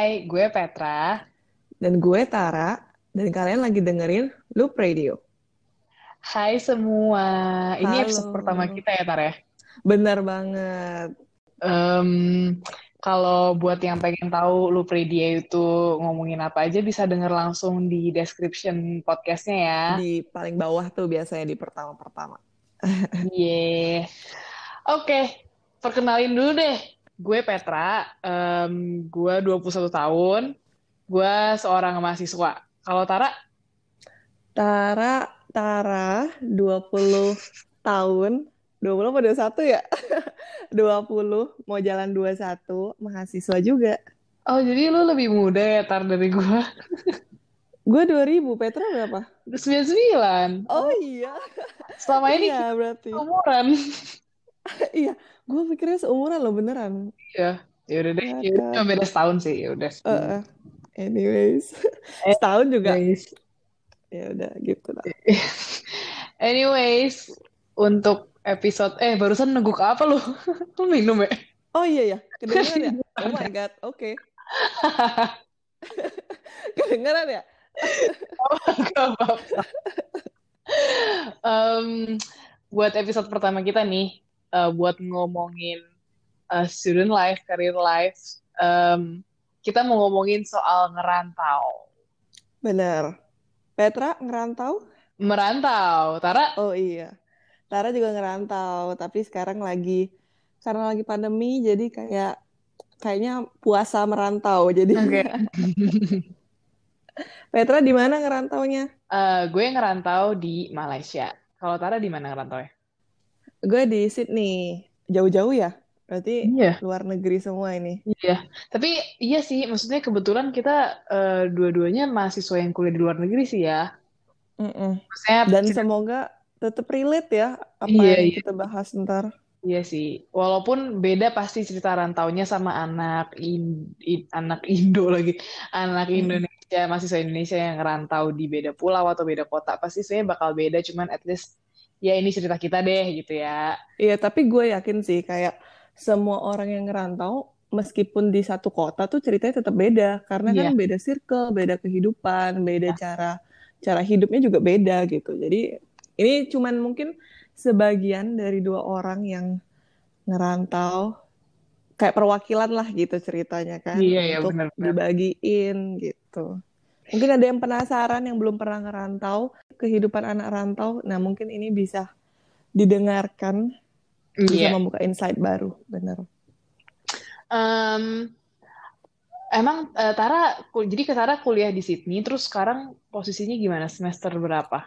Hai, gue Petra. Dan gue Tara, dan kalian lagi dengerin Loop Radio. Hai semua, ini Halo. episode pertama kita ya, Tara ya? Benar banget. Em, kalau buat yang pengen tahu Loop Radio itu ngomongin apa aja, bisa denger langsung di description podcastnya ya. Di paling bawah tuh biasanya di pertama-pertama. Iya. Oke, perkenalin dulu deh. Gue Petra, em, gue 21 tahun, gue seorang mahasiswa. Kalau Tara, Tara, Tara, 20 tahun. 20 apa 21 ya? 20, mau jalan 21, mahasiswa juga. oh jadi lu lebih muda ya, Tar, dari gue. Gue 2000, Petra berapa? 99. Oh iya, Selama ini iya berarti. umuran. Iya, gue pikirnya seumuran loh beneran. Iya, ya udah deh. Ya Ya udah kan. cuma beda setahun sih, ya udah. Eh, eh. anyways, setahun juga. Ya udah gitu lah. anyways, untuk episode eh barusan neguk apa lu? Lu minum ya? Oh iya ya, kedengeran ya? Oh my God, oke. Kedengeran ya? Gak apa-apa. Em, buat episode pertama kita nih, eh, buat ngomongin eh, student life, career life, em, kita mau ngomongin soal ngerantau. Bener. Petra ngerantau? Merantau, Tara? Oh iya. Tara juga ngerantau, tapi sekarang lagi karena lagi pandemi jadi kayak kayaknya puasa merantau. Jadi Oke. Petra di mana ngerantaunya? Eh, gue ngerantau di Malaysia. Kalau Tara di mana ngerantau ya? Gue di Sydney. Jauh-jauh ya? Berarti Iya. luar negeri semua ini. Iya, tapi iya sih, maksudnya kebetulan kita eh, dua-duanya mahasiswa yang kuliah di luar negeri sih ya. Mm-mm. Maksudnya, Dan semoga tetap relate ya apa Iya, yang iya. kita bahas ntar. iya sih. Walaupun beda pasti cerita rantaunya sama anak in, in- anak Indo lagi, anak Mm. Indonesia, mahasiswa Indonesia yang ngerantau di beda pulau atau beda kota pasti sebenarnya bakal beda. Cuman at least ya ini cerita kita deh gitu ya. Iya, tapi gue yakin sih kayak semua orang yang ngerantau meskipun di satu kota tuh ceritanya tetap beda karena kan Iya. beda circle, beda kehidupan, beda cara cara hidupnya juga beda gitu. Jadi ini cuman mungkin sebagian dari dua orang yang ngerantau kayak perwakilan lah gitu ceritanya kan Iya, iya, untuk benar-benar. dibagiin gitu. Mungkin ada yang penasaran yang belum pernah ngerantau kehidupan anak rantau. Nah, mungkin ini bisa didengarkan bisa Iya. membuka insight baru, bener. Em, emang eh, Tara, jadi ke Tara kuliah di Sydney, terus sekarang posisinya gimana? Semester berapa?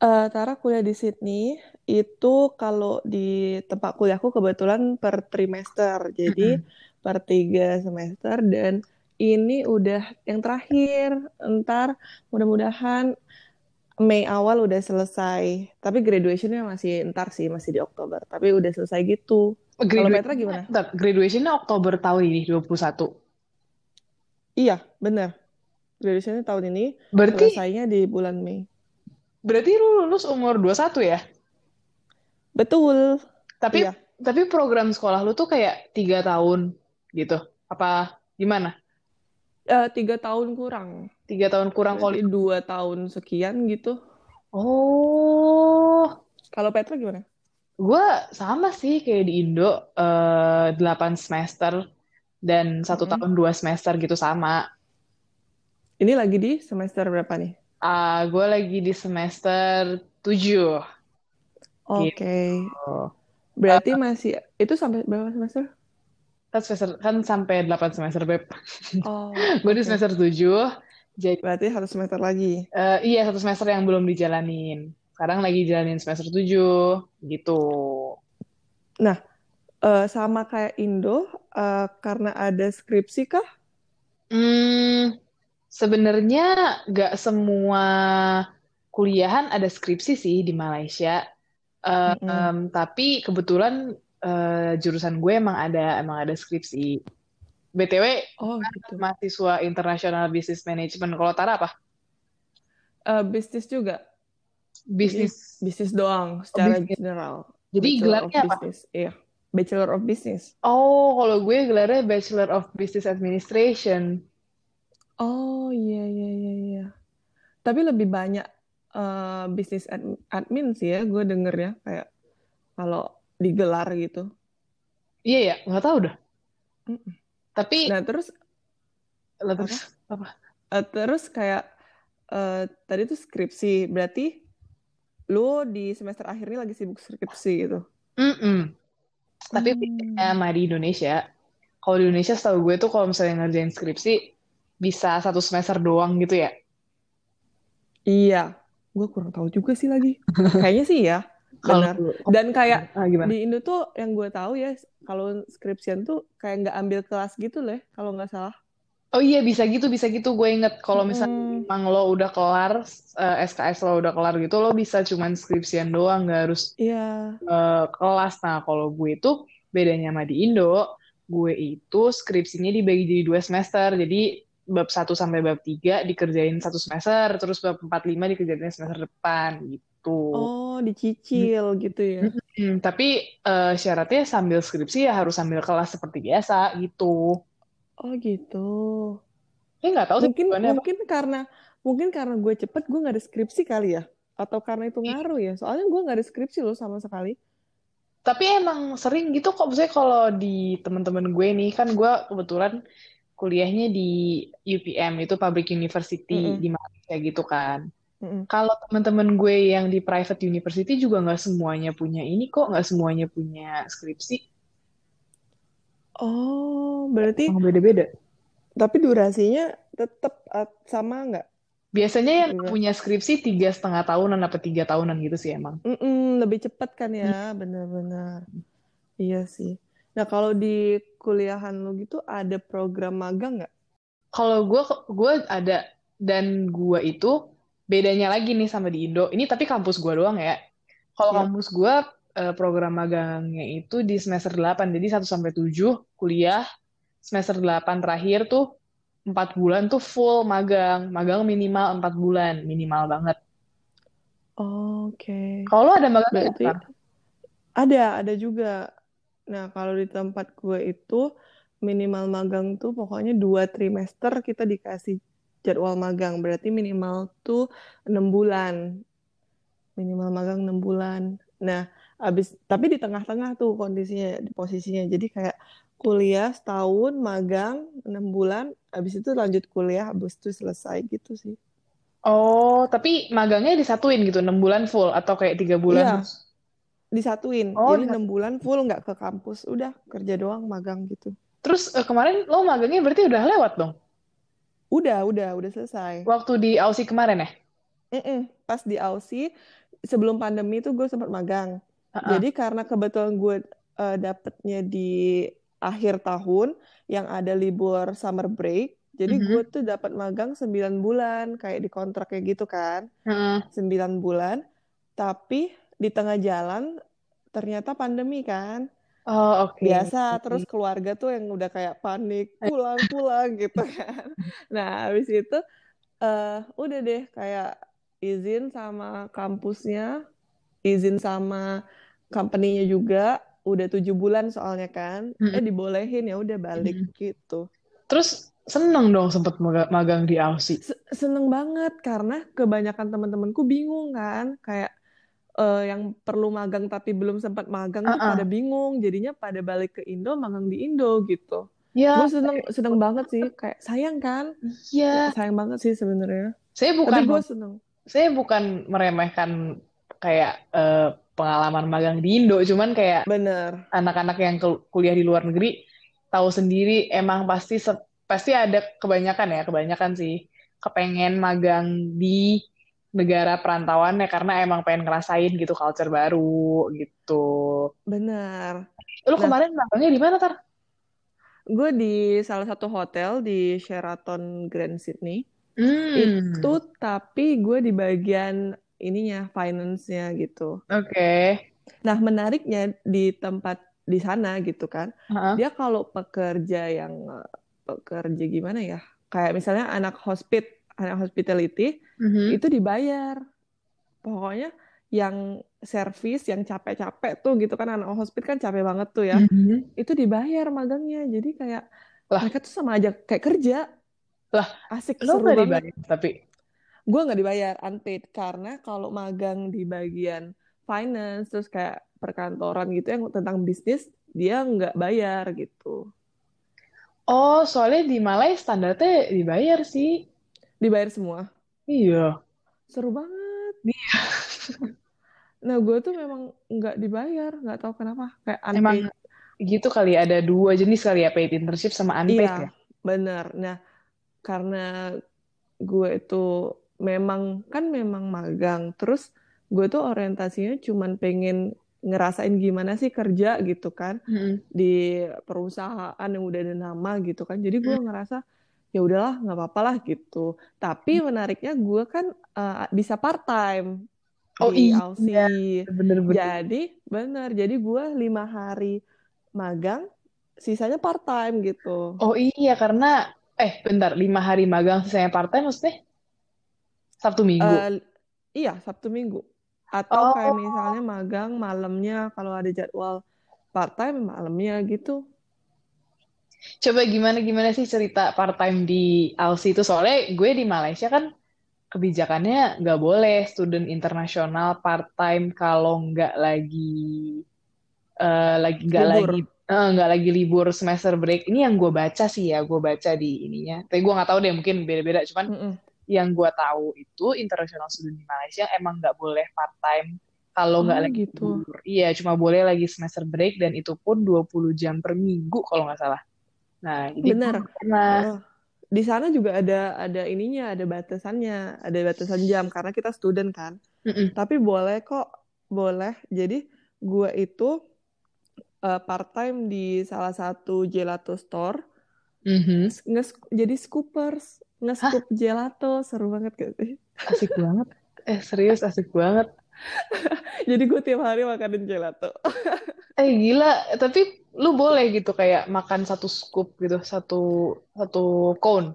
Eh, Tara kuliah di Sydney, itu kalau di tempat kuliahku kebetulan per trimester, jadi per tiga semester, dan ini udah yang terakhir, ntar mudah-mudahan Mei awal udah selesai, tapi graduationnya masih ntar sih, masih di Oktober, tapi udah selesai gitu. Kalau Petra gimana? Bentar, graduation-nya Oktober tahun ini, 21. Iya, bener. Graduationnya tahun ini, Berarti selesainya di bulan Mei. berarti lu lulus umur 21 ya? Betul. Tapi Iya. tapi program sekolah lu tuh kayak tiga tahun gitu. Apa gimana? Eh, tiga tahun kurang. Tiga tahun kurang kuliah. dua tahun sekian gitu. Oh, Kalau Petra gimana? gue sama sih kayak di Indo, eh 8 semester dan satu Mm-mm. tahun dua semester gitu sama. Ini lagi di semester berapa nih? Ah, gue lagi di semester 7. Oke. Oh. Berarti masih itu sampai berapa semester? Kan semester kan sampai 8 semester, Beb. Oh, Gue di oke. semester 7. Jadi Berarti satu semester lagi. eh, iya satu semester yang belum dijalanin. Sekarang lagi jalanin semester 7 gitu. Eh, sama kayak Indo, eh, karena ada skripsi kah? Hmm, sebenarnya nggak semua kuliahan ada skripsi sih di Malaysia. Eh, Mm-mm. em, tapi kebetulan eh, jurusan gue emang ada emang ada skripsi. BTW Oh, gitu. mahasiswa International Business Management. Kalau Tara apa? Eh, bisnis juga. Bisnis. bisnis doang secara bisnis. general. Jadi Bachelor gelarnya apa? Business. Iya. Bachelor of Business. Oh, kalau gue gelarnya Bachelor of Business Administration. Oh iya iya iya iya. Tapi lebih banyak uh, bisnis ad admin sih ya, gue denger ya kayak kalau digelar gitu. Iya ya, nggak tahu dah. Mm -mm. Tapi Nah terus lah terus apa? apa? Uh, terus kayak uh, tadi tuh skripsi, berarti lu di semester akhir ini lagi sibuk skripsi gitu. Mm-mm. Tapi Hmm. bedanya sama di Indonesia, kalau di Indonesia setahu gue tuh kalau misalnya ngerjain skripsi bisa satu semester doang gitu ya. Iya, gue kurang tahu juga sih lagi. Kayaknya sih ya, benar. Dan kayak ah, gimana? di Indo tuh yang gue tahu ya, kalau skripsian tuh kayak nggak ambil kelas gitu loh, kalau nggak salah. Oh iya bisa gitu bisa gitu gue inget kalau misalnya Mm-mm. emang lo udah kelar eh, SKS lo udah kelar gitu lo bisa cuman skripsian doang nggak harus Iya. eh, kelas. Nah kalau gue itu bedanya sama di Indo, gue itu skripsinya dibagi jadi dua semester. Jadi bab 1 sampai bab 3 dikerjain satu semester, terus bab 4 5 dikerjain semester depan gitu. Oh, dicicil gitu ya. Hmm, tapi eh, syaratnya sambil skripsi ya harus sambil kelas seperti biasa gitu. Oh gitu. Ya nggak tahu sih Mungkin apa. mungkin karena mungkin karena gue cepet gue nggak ada skripsi kali ya. Atau karena itu ngaruh ya. Soalnya gue nggak ada skripsi loh sama sekali. Tapi emang sering gitu kok, maksudnya kalau di teman-teman gue nih, kan gue kebetulan kuliahnya di UPM, itu Public University Mm-mm. di Malaysia gitu kan. Kalau teman-teman gue yang di private university juga nggak semuanya punya ini kok, nggak semuanya punya skripsi, Oh, berarti beda-beda. tapi durasinya tetap uh, sama nggak? Biasanya yang Dura- punya skripsi tiga setengah tahunan apa tiga tahunan gitu sih emang. Mm-mm, lebih cepat kan ya, benar-benar. Iya sih. Nah, kalau di kuliahan lo gitu ada program magang nggak? Kalau gue gue ada dan gue itu bedanya lagi nih sama di Indo. Ini tapi kampus gue doang ya. Kalau Iya. kampus gue eh, program magangnya itu di semester 8. Jadi 1 sampai 7 kuliah, semester 8 terakhir tuh 4 bulan tuh full magang. Magang minimal 4 bulan, minimal banget. Oke. Kalau lo ada magang Berarti Tar? ada, ada juga. Nah, kalau di tempat gue itu minimal magang tuh pokoknya dua trimester kita dikasih jadwal magang. Berarti minimal tuh enam bulan. Minimal magang enam bulan. Nah, abis tapi di tengah-tengah tuh kondisinya, di posisinya. Jadi kayak kuliah setahun, magang enam bulan, abis itu lanjut kuliah, abis itu selesai gitu sih. Oh, tapi magangnya disatuin gitu, 6 bulan full atau kayak 3 bulan Iya, disatuin. Oh, Jadi enam bulan full nggak ke kampus, udah kerja doang magang gitu. Terus eh, kemarin lo magangnya berarti udah lewat dong? Udah, udah, udah selesai. Waktu di Aussie kemarin ya? Mm-mm. Pas di Aussie, sebelum pandemi itu gue sempat magang. Heeh. Jadi karena kebetulan gue eh, dapetnya di akhir tahun yang ada libur summer break, jadi Mhm. gue tuh dapat magang 9 bulan, kayak di kontrak kayak gitu kan, Heeh. 9 bulan. Tapi di tengah jalan ternyata pandemi kan. Oh, oke. Biasa, terus keluarga tuh yang udah kayak panik, pulang-pulang gitu kan. Nah, habis itu eh udah deh kayak izin sama kampusnya, izin sama company-nya juga, udah tujuh bulan soalnya kan, eh Mm-mm. dibolehin ya udah balik Mm-mm. gitu. Terus seneng dong sempet maga- magang di Aussie. Se- Seneng banget karena kebanyakan teman-temanku bingung kan, kayak eh, yang perlu magang tapi belum sempat magang tuh Uh-uh. pada bingung, jadinya pada balik ke Indo, magang di Indo gitu. Ya, Gue seneng seneng banget sih, kayak sayang kan, iya. sayang banget sih sebenarnya. Saya Tapi bukan gue seneng. saya bukan meremehkan kayak eh, pengalaman magang di Indo, cuman kayak Bener. anak-anak yang kul- kuliah di luar negeri tahu sendiri emang pasti pasti ada kebanyakan ya, kebanyakan sih kepengen magang di negara perantauan ya karena emang pengen ngerasain gitu culture baru gitu. Bener. Lu Nah, kemarin magangnya di mana, Tar? gue di salah satu hotel di Sheraton Grand Sydney. Hmm, Itu tapi gue di bagian ininya, finance-nya gitu. oke. Nah, menariknya di tempat di sana gitu kan, Heeh. dia kalau pekerja yang eh, pekerja gimana ya? Kayak misalnya anak hospit, anak hospitality Mhm. itu dibayar. Pokoknya yang servis yang capek-capek tuh gitu kan anak hospice kan capek banget tuh ya. Mhm. Itu dibayar magangnya. Jadi kayak Lah. mereka tuh sama aja kayak kerja. Lah, Asik Lo seru nggak banget. dibayar, tapi Gue nggak dibayar unpaid karena kalau magang di bagian finance terus kayak perkantoran gitu yang tentang bisnis dia nggak bayar gitu. oh soalnya di Malai standarnya dibayar sih. Dibayar semua. Iya. Seru banget. Iya. Nah, gue tuh memang nggak dibayar, nggak tahu kenapa. Kayak Emang unpaid. gitu kali ada dua jenis kali ya paid internship sama unpaid Iya, ya. bener. Nah, karena gue itu memang kan memang magang, terus gue tuh orientasinya cuman pengen ngerasain gimana sih kerja gitu kan di perusahaan yang udah ada nama gitu kan. Jadi gue ngerasa ya udahlah nggak apa-apa lah gitu. Tapi menariknya gue kan uh, bisa part time Oh di iya, Aussie. bener-bener. Jadi bener, jadi gue lima hari magang, sisanya part time gitu. Oh iya karena eh bentar lima hari magang sisanya part time maksudnya Sabtu Minggu. Eh, iya, Sabtu Minggu. Atau Oh. kayak misalnya magang malamnya kalau ada jadwal part time malamnya gitu. Coba gimana gimana sih cerita part time di Aussie itu soalnya gue di Malaysia kan kebijakannya nggak boleh student internasional part time kalau nggak lagi eh, lagi nggak lagi eh, nggak lagi libur semester break. Ini yang gue baca sih ya, gue baca di ininya. Tapi gue nggak tahu deh mungkin beda-beda. Cuman Mm-mm. yang gue tahu itu international student di Malaysia emang nggak boleh part time kalau nggak Oh, lagi gitu. libur. Iya, cuma boleh lagi semester break dan itu pun 20 jam per minggu kalau nggak salah. Nah, jadi Bener. pernah Heeh. Di sana juga ada ada ininya, ada batasannya, ada batasan jam karena kita student kan. Mm-mm. Tapi boleh kok, boleh. Jadi gue itu uh, part time di salah satu gelato store, Mhm. nges jadi scoopers, nge-scoop gelato, seru banget gak sih? Asik banget. Eh, serius asik banget. Jadi gue tiap hari makanin gelato. Eh, gila. Tapi lu boleh gitu kayak makan satu scoop gitu, satu satu cone.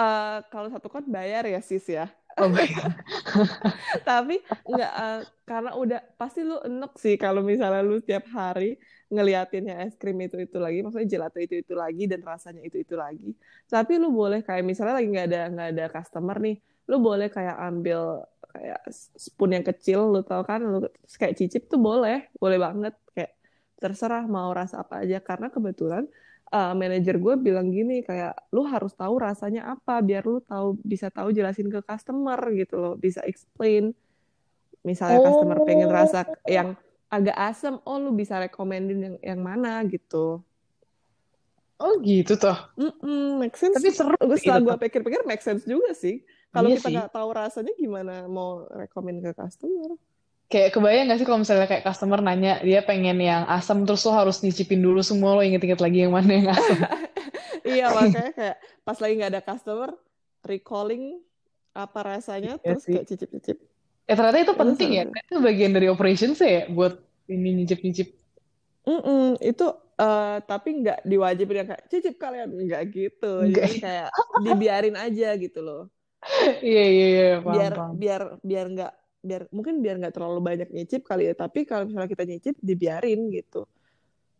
Eh, kalau satu kan bayar ya sis ya. Oh. Tapi nggak eh, karena udah pasti lu enek sih kalau misalnya lu tiap hari ngeliatinnya es krim itu itu lagi, maksudnya gelato itu itu lagi dan rasanya itu itu lagi. Tapi lu boleh kayak misalnya lagi nggak ada nggak ada customer nih, lu boleh kayak ambil kayak spoon yang kecil, lu tau kan, lu kayak cicip tuh boleh, boleh banget kayak terserah mau rasa apa aja. Karena kebetulan uh, manajer gue bilang gini kayak lu harus tahu rasanya apa biar lu tahu bisa tahu jelasin ke customer gitu loh. Bisa explain. Misalnya customer pengen Oh. rasa yang agak asam oh lu bisa rekomendin yang yang mana? Gitu. Oh gitu toh. Mm-mm, make sense. Tapi seru Gue gitu setelah gue pikir-pikir make sense juga sih. Kalau Iya kita nggak tahu rasanya gimana mau rekomend ke customer Kayak kebayang gak sih kalau misalnya kayak customer nanya dia pengen yang asam terus lo harus nyicipin dulu semua lo inget-inget lagi yang mana yang asam. iya makanya kayak pas lagi nggak ada customer recalling apa rasanya Iya terus sih. kayak cicip-cicip Ya ternyata itu penting ya. Itu bagian dari operations ya buat ini nyicip-nyicip. Mm-mm, itu eh, tapi nggak diwajibin yang kayak cicip kalian nggak gitu Enggak. jadi kayak dibiarin aja gitu loh Iya iya iya paham biar paham. biar biar nggak biar mungkin biar nggak terlalu banyak nyicip kali ya tapi kalau misalnya kita nyicip dibiarin gitu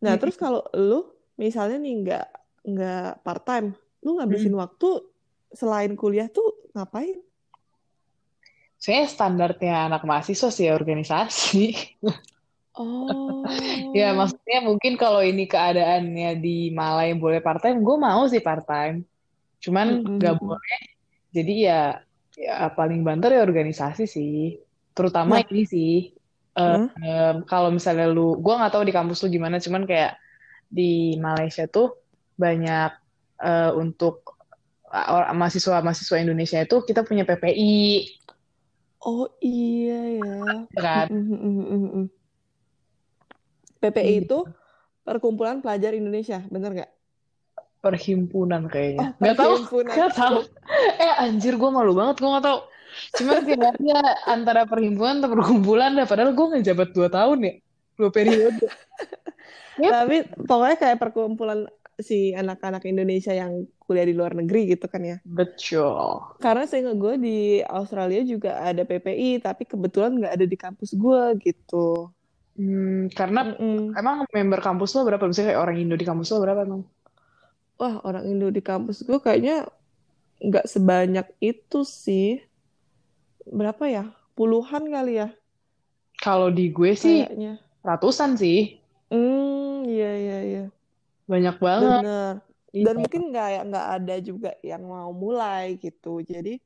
nah Mm-mm. terus kalau lu misalnya nih nggak nggak part time lu ngabisin Mm. waktu selain kuliah tuh ngapain Saya standarnya anak mahasiswa sih ya organisasi. Ya oh maksudnya mungkin kalau ini keadaannya di Malai boleh part time, gue mau sih part time. Cuman nggak mm-mm. boleh. Jadi ya ya paling banter ya organisasi sih. Terutama nah ini sih. eh, Hah? em, kalau misalnya lu, gue nggak tahu di kampus lu gimana, cuman kayak di Malaysia tuh banyak eh, untuk uh, mahasiswa-mahasiswa Indonesia itu kita punya PPI, oh iya ya ya kan? Mm-mm, mm-mm, mm-mm. PPI Iya. itu Perkumpulan Pelajar Indonesia, bener nggak? Perhimpunan Oh, kayaknya. Nggak tahu, perhimpunan. nggak tahu. Eh anjir, gue malu banget, gue nggak tahu. Cuman kayaknya antara perhimpunan atau perkumpulan dah, padahal gue ngejabat dua tahun ya, dua periode. Yep. Tapi pokoknya kayak perkumpulan si anak-anak Indonesia yang kuliah di luar negeri gitu kan ya. Betul. Karena saya gue di Australia juga ada PPI, tapi kebetulan nggak ada di kampus gue gitu. Hmm, karena Mm-mm. emang member kampus lo berapa? Misalnya kayak orang Indo di kampus lo berapa emang? Wah, orang Indo di kampus gue kayaknya nggak sebanyak itu sih. Berapa ya? Puluhan kali ya Kalau di gue sih kayaknya. ratusan sih. Hmm, iya iya iya. Banyak banget. Bener. Iya. Dan mungkin nggak nggak ada juga yang mau mulai gitu. Jadi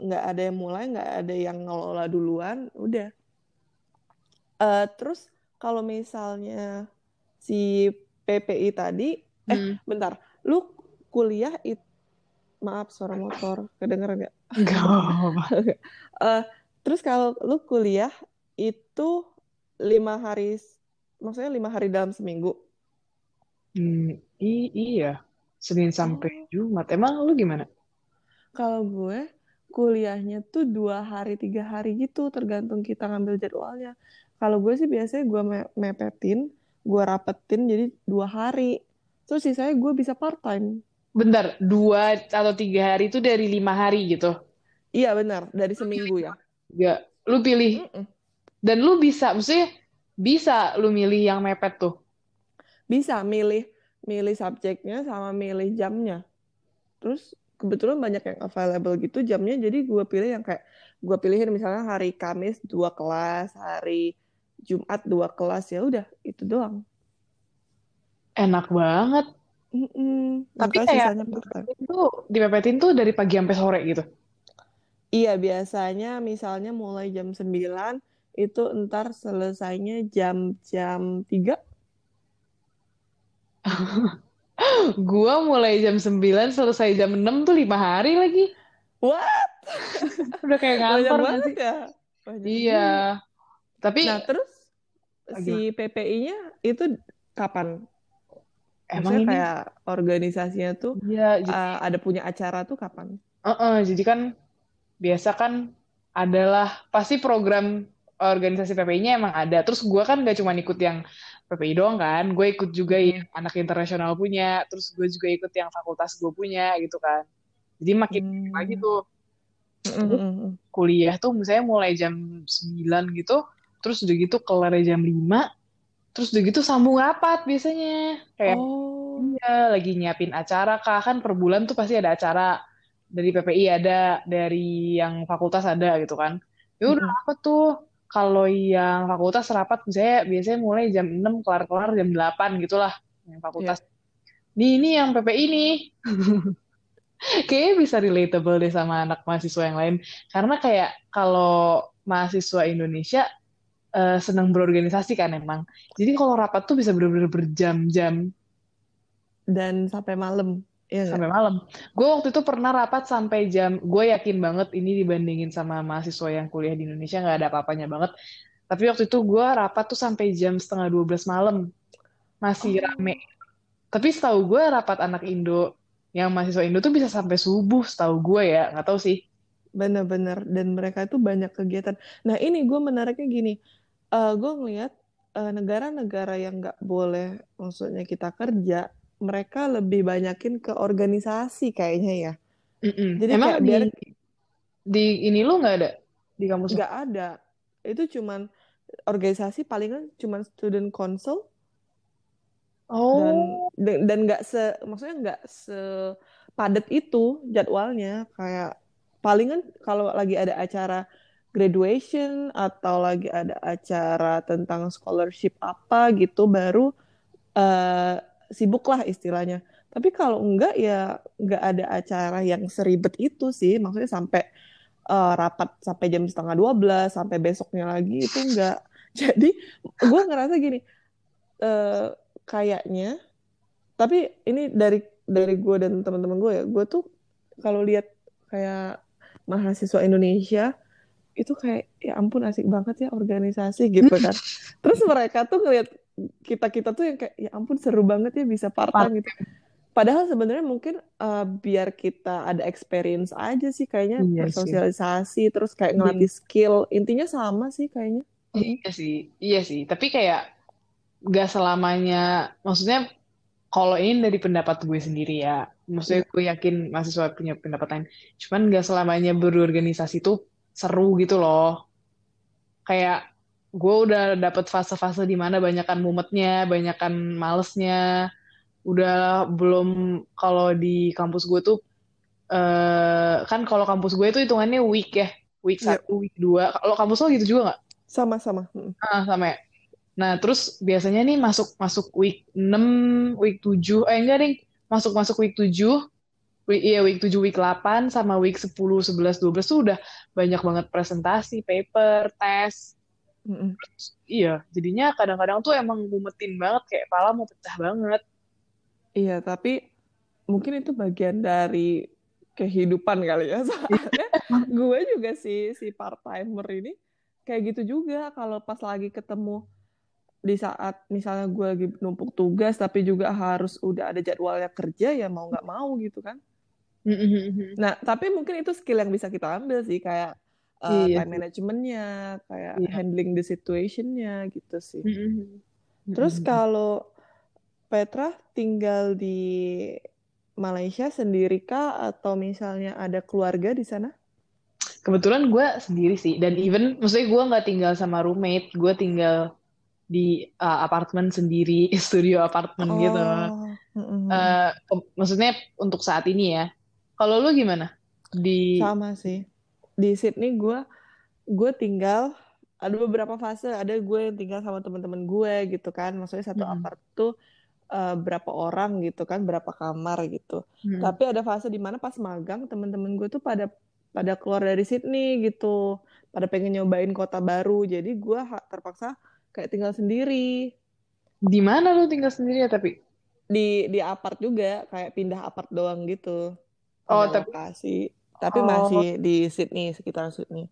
nggak ada yang mulai, nggak ada yang ngelola duluan, udah. Eh, terus kalau misalnya si PPI tadi, eh Hmm. bentar, lu kuliah it, maaf suara motor, kedengeran nggak? Nggak. Eh, terus kalau lu kuliah itu lima hari, maksudnya lima hari dalam seminggu. Hmm, i- iya. Senin sampai Oh. Jumat. Emang lu gimana? Kalau gue kuliahnya tuh dua hari tiga hari gitu, tergantung kita ngambil jadwalnya. Kalau gue sih biasanya gue me- mepetin, gue rapetin jadi dua hari. Terus sisanya gue bisa part time. Bentar, dua atau tiga hari itu dari lima hari gitu. Iya benar, dari seminggu ya. Gak, lu pilih Mm-mm. dan lu bisa, maksudnya bisa lu milih yang mepet tuh. Bisa milih milih subjeknya sama milih jamnya. Terus kebetulan banyak yang available gitu jamnya, jadi gue pilih yang kayak gue pilihin misalnya hari Kamis dua kelas, hari Jumat dua kelas ya udah itu doang. Enak banget. Mm-mm. Tapi Makanya kayak sisanya part time. itu dipepetin tuh dari pagi sampai sore gitu. Iya, biasanya misalnya mulai jam 9 itu ntar selesainya jam-jam 3. Gua mulai jam 9 selesai jam 6 tuh lima hari lagi. What? Udah kayak ngantor banget sih? ya? Banyak Iya. banget. Tapi Nah, terus Ah, si PPI-nya itu kapan? Emang ini kayak organisasinya tuh iya, jadi, uh, ada punya acara tuh kapan? uh-uh, jadi kan biasa kan adalah pasti program organisasi PPI-nya emang ada. Terus gua kan gak cuma ikut yang PPI doang kan, gue ikut juga yang Hmm. anak internasional punya, terus gue juga ikut yang fakultas gue punya gitu kan. Jadi makin Hmm. lagi tuh Mm-mm. kuliah tuh misalnya mulai jam 9 gitu, terus udah gitu kelar jam 5, terus udah gitu sambung rapat biasanya. Kayak Oh. iya lagi nyiapin acara kah, kan per bulan tuh pasti ada acara dari PPI ada, dari yang fakultas ada gitu kan. Ya udah Mm-mm. apa tuh kalau yang fakultas rapat misalnya biasanya mulai jam 6 kelar-kelar jam 8 gitulah yang fakultas. Nih ini yang PPI nih. Kayaknya bisa relatable deh sama anak mahasiswa yang lain. Karena kayak kalau mahasiswa Indonesia eh, senang berorganisasi kan emang. Jadi kalau rapat tuh bisa bener-bener berjam-jam Dan sampai malam. Iya sampai malam. Gue waktu itu pernah rapat sampai jam, gue yakin banget ini dibandingin sama mahasiswa yang kuliah di Indonesia nggak ada apa-apanya banget. Tapi waktu itu gue rapat tuh sampai jam setengah 12 malam. Masih Oh. rame. Tapi setahu gue rapat anak Indo, yang mahasiswa Indo tuh bisa sampai subuh setahu gue ya. Nggak tahu sih. Bener-bener. Dan mereka itu banyak kegiatan. Nah ini gue menariknya gini. Eh gue ngeliat eh, negara-negara yang nggak boleh, maksudnya kita kerja, mereka lebih banyakin ke organisasi kayaknya ya. Mm-mm. Jadi Emang kayak di, biar di ini lu nggak ada? Di kampus nggak ada. Itu cuman organisasi palingan cuman student council Oh, dan dan nggak se maksudnya nggak sepadat itu jadwalnya kayak palingan kalau lagi ada acara graduation atau lagi ada acara tentang scholarship apa gitu baru eh, sibuk lah istilahnya. Tapi kalau enggak ya nggak ada acara yang seribet itu sih. Maksudnya sampai eh, rapat sampai jam setengah 12 sampai besoknya lagi itu enggak. Jadi gue ngerasa gini eh, kayaknya tapi ini dari dari gue dan teman-teman gue ya gue tuh kalau lihat kayak mahasiswa Indonesia itu kayak ya ampun asik banget ya organisasi gitu kan terus mereka tuh ngeliat kita kita tuh yang kayak ya ampun seru banget ya bisa part time gitu padahal sebenarnya mungkin eh, biar kita ada experience aja sih kayaknya Iya sih. bersosialisasi terus kayak Iya. ngelatih skill intinya sama sih kayaknya Iya sih, iya sih. Tapi kayak gak selamanya, maksudnya kalau ini dari pendapat gue sendiri ya, maksudnya gue yakin mahasiswa punya pendapat lain cuman nggak selamanya berorganisasi tuh seru gitu loh. Kayak gue udah dapet fase-fase di mana banyakan mumetnya banyakan malesnya. Udah belum kalau di kampus gue tuh eh kan kalau kampus gue itu hitungannya week ya. Week Yep. satu week dua. Kalau kampus lo gitu juga nggak? Sama-sama. Mm. ah sama ya? Nah terus biasanya nih masuk masuk week 6 week 7 eh enggak ding. Masuk masuk week 7 week, iya week 7 week 8 sama week 10 11 12 tuh udah banyak banget presentasi paper tes Mm-mm. iya jadinya kadang-kadang tuh emang mumetin banget kayak kepala mau pecah banget Iya, tapi mungkin itu bagian dari kehidupan kali ya. Soalnya gue juga si si part timer ini kayak gitu juga kalau pas lagi ketemu di saat misalnya gue lagi numpuk tugas tapi juga harus udah ada jadwalnya kerja ya mau nggak mau gitu kan. Nah, tapi mungkin itu skill yang bisa kita ambil sih kayak uh, Iya time managementnya, kayak Iya. handling the situationnya gitu sih. Mm-mm. Terus kalau Petra tinggal di Malaysia sendiri kah atau misalnya ada keluarga di sana? Kebetulan gue sendiri sih, dan even, maksudnya gue nggak tinggal sama roommate, gue tinggal di uh, apartemen sendiri, studio apartemen gitu. Oh. Eh, ke- maksudnya untuk saat ini ya. Kalau lu gimana? Di, Sama sih. Di Sydney gue gue tinggal ada beberapa fase. Ada gue yang tinggal sama teman-teman gue gitu kan. Maksudnya satu Mm-mm. apart tuh eh, berapa orang gitu kan, berapa kamar gitu. Mm-mm. Tapi ada fase di mana pas magang teman-teman gue tuh pada pada keluar dari Sydney gitu, pada pengen nyobain kota baru. Jadi gue terpaksa kayak tinggal sendiri di mana lu tinggal sendiri ya tapi? di di apart juga, kayak pindah apart doang gitu, Oh, tapi, lokasi. Tapi oh, masih di Sydney, sekitar Sydney.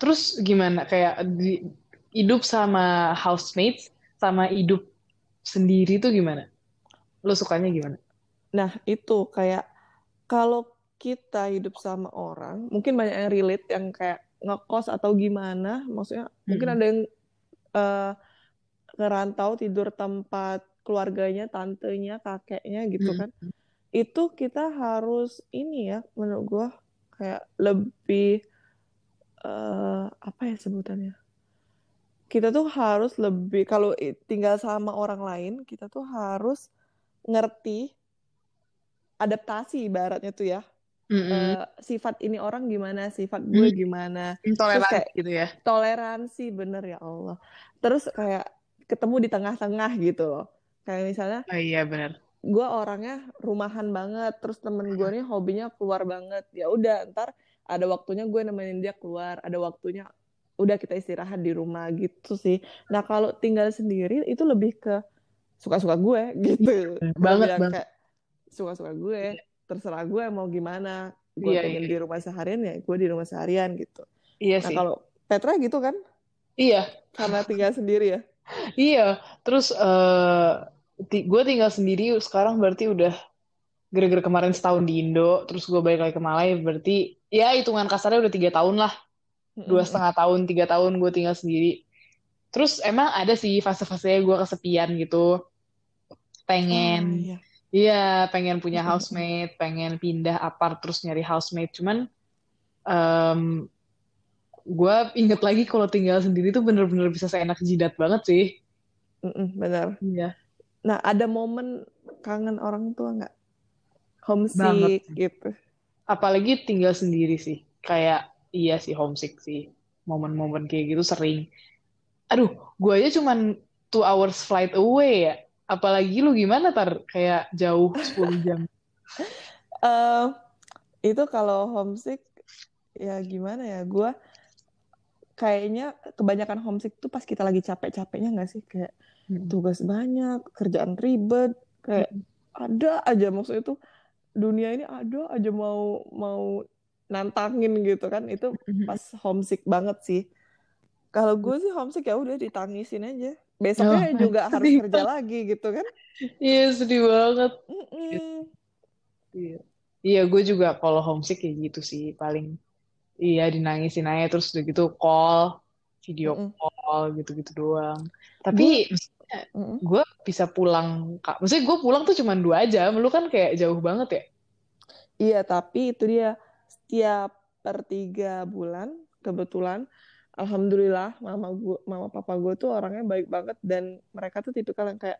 terus gimana? Kayak di, hidup sama housemates, sama hidup sendiri tuh gimana? Lu sukanya gimana? Nah, itu kayak kalau kita hidup sama orang, mungkin banyak yang relate yang kayak ngekos atau gimana, maksudnya mungkin Mm-mm. ada yang eh, ngerantau tidur tempat keluarganya, tantenya, kakeknya gitu Mm-mm. kan. Itu kita harus ini ya, menurut gua kayak lebih eh, apa ya sebutannya? Kita tuh harus lebih kalau tinggal sama orang lain, kita tuh harus ngerti adaptasi ibaratnya tuh ya. Mm-mm. Eh, sifat ini orang gimana, sifat gue Mm. gimana. Toleransi kayak gitu ya. toleransi bener ya Allah. Terus kayak ketemu di tengah-tengah gitu loh. Kayak misalnya Oh iya benar. Gue orangnya rumahan banget, terus temen gue nih hobinya keluar banget. Ya udah, ntar ada waktunya gue nemenin dia keluar, ada waktunya udah kita istirahat di rumah gitu sih. Nah kalau tinggal sendiri itu lebih ke suka-suka gue gitu. Iya, banget banget. kayak suka-suka gue, terserah gue mau gimana. Gue Iya, pengen iya. di rumah seharian ya gue di rumah seharian gitu. Iya Nah sih. kalau Petra gitu kan, Iya, karena tinggal sendiri ya. iya. Terus ti- gue tinggal sendiri sekarang berarti udah gara-gara kemarin setahun di Indo, terus gue balik lagi ke Malai, berarti ya hitungan kasarnya udah tiga tahun lah, dua setengah tahun, tiga tahun gue tinggal sendiri. Terus emang ada sih fase-fasenya gue kesepian gitu, pengen, iya. iya pengen punya housemate, pengen pindah apart terus nyari housemate. Cuman em gue inget lagi kalau tinggal sendiri tuh bener-bener bisa seenak jidat banget sih. Mm-mm, benar. Iya, Nah ada momen kangen orang tua nggak? banget Homesick sih. gitu. Apalagi tinggal sendiri sih. Kayak iya sih homesick sih. Momen-momen kayak gitu sering. Aduh, gue aja cuman two hours flight away ya. Apalagi lu gimana tar? Kayak jauh 10 jam. Eh, itu kalau homesick ya gimana ya? Gue kayaknya kebanyakan homesick tuh pas kita lagi capek-capeknya nggak sih? Kayak Mm-mm. tugas banyak, kerjaan ribet, kayak Mm-mm. ada aja maksudnya tuh dunia ini ada aja mau mau nantangin gitu kan. Itu Mm-mm. pas homesick banget sih. Kalau gue sih homesick ya udah ditangisin aja. Oh, Besoknya juga harus kerja lagi gitu kan. Iya, sedih banget. Mm-mm. Iya, iya gue juga kalau homesick kayak gitu sih. Paling iya dinangisin aja terus udah gitu call, video Mm-mm. call gitu-gitu doang. Tapi Mm-mm. gue bisa pulang kak maksudnya gue pulang tuh cuma dua jam lu kan kayak jauh banget ya Iya, tapi itu dia setiap per tiga bulan kebetulan alhamdulillah mama gua, mama papa gue tuh orangnya baik banget dan mereka tuh tipikal yang kayak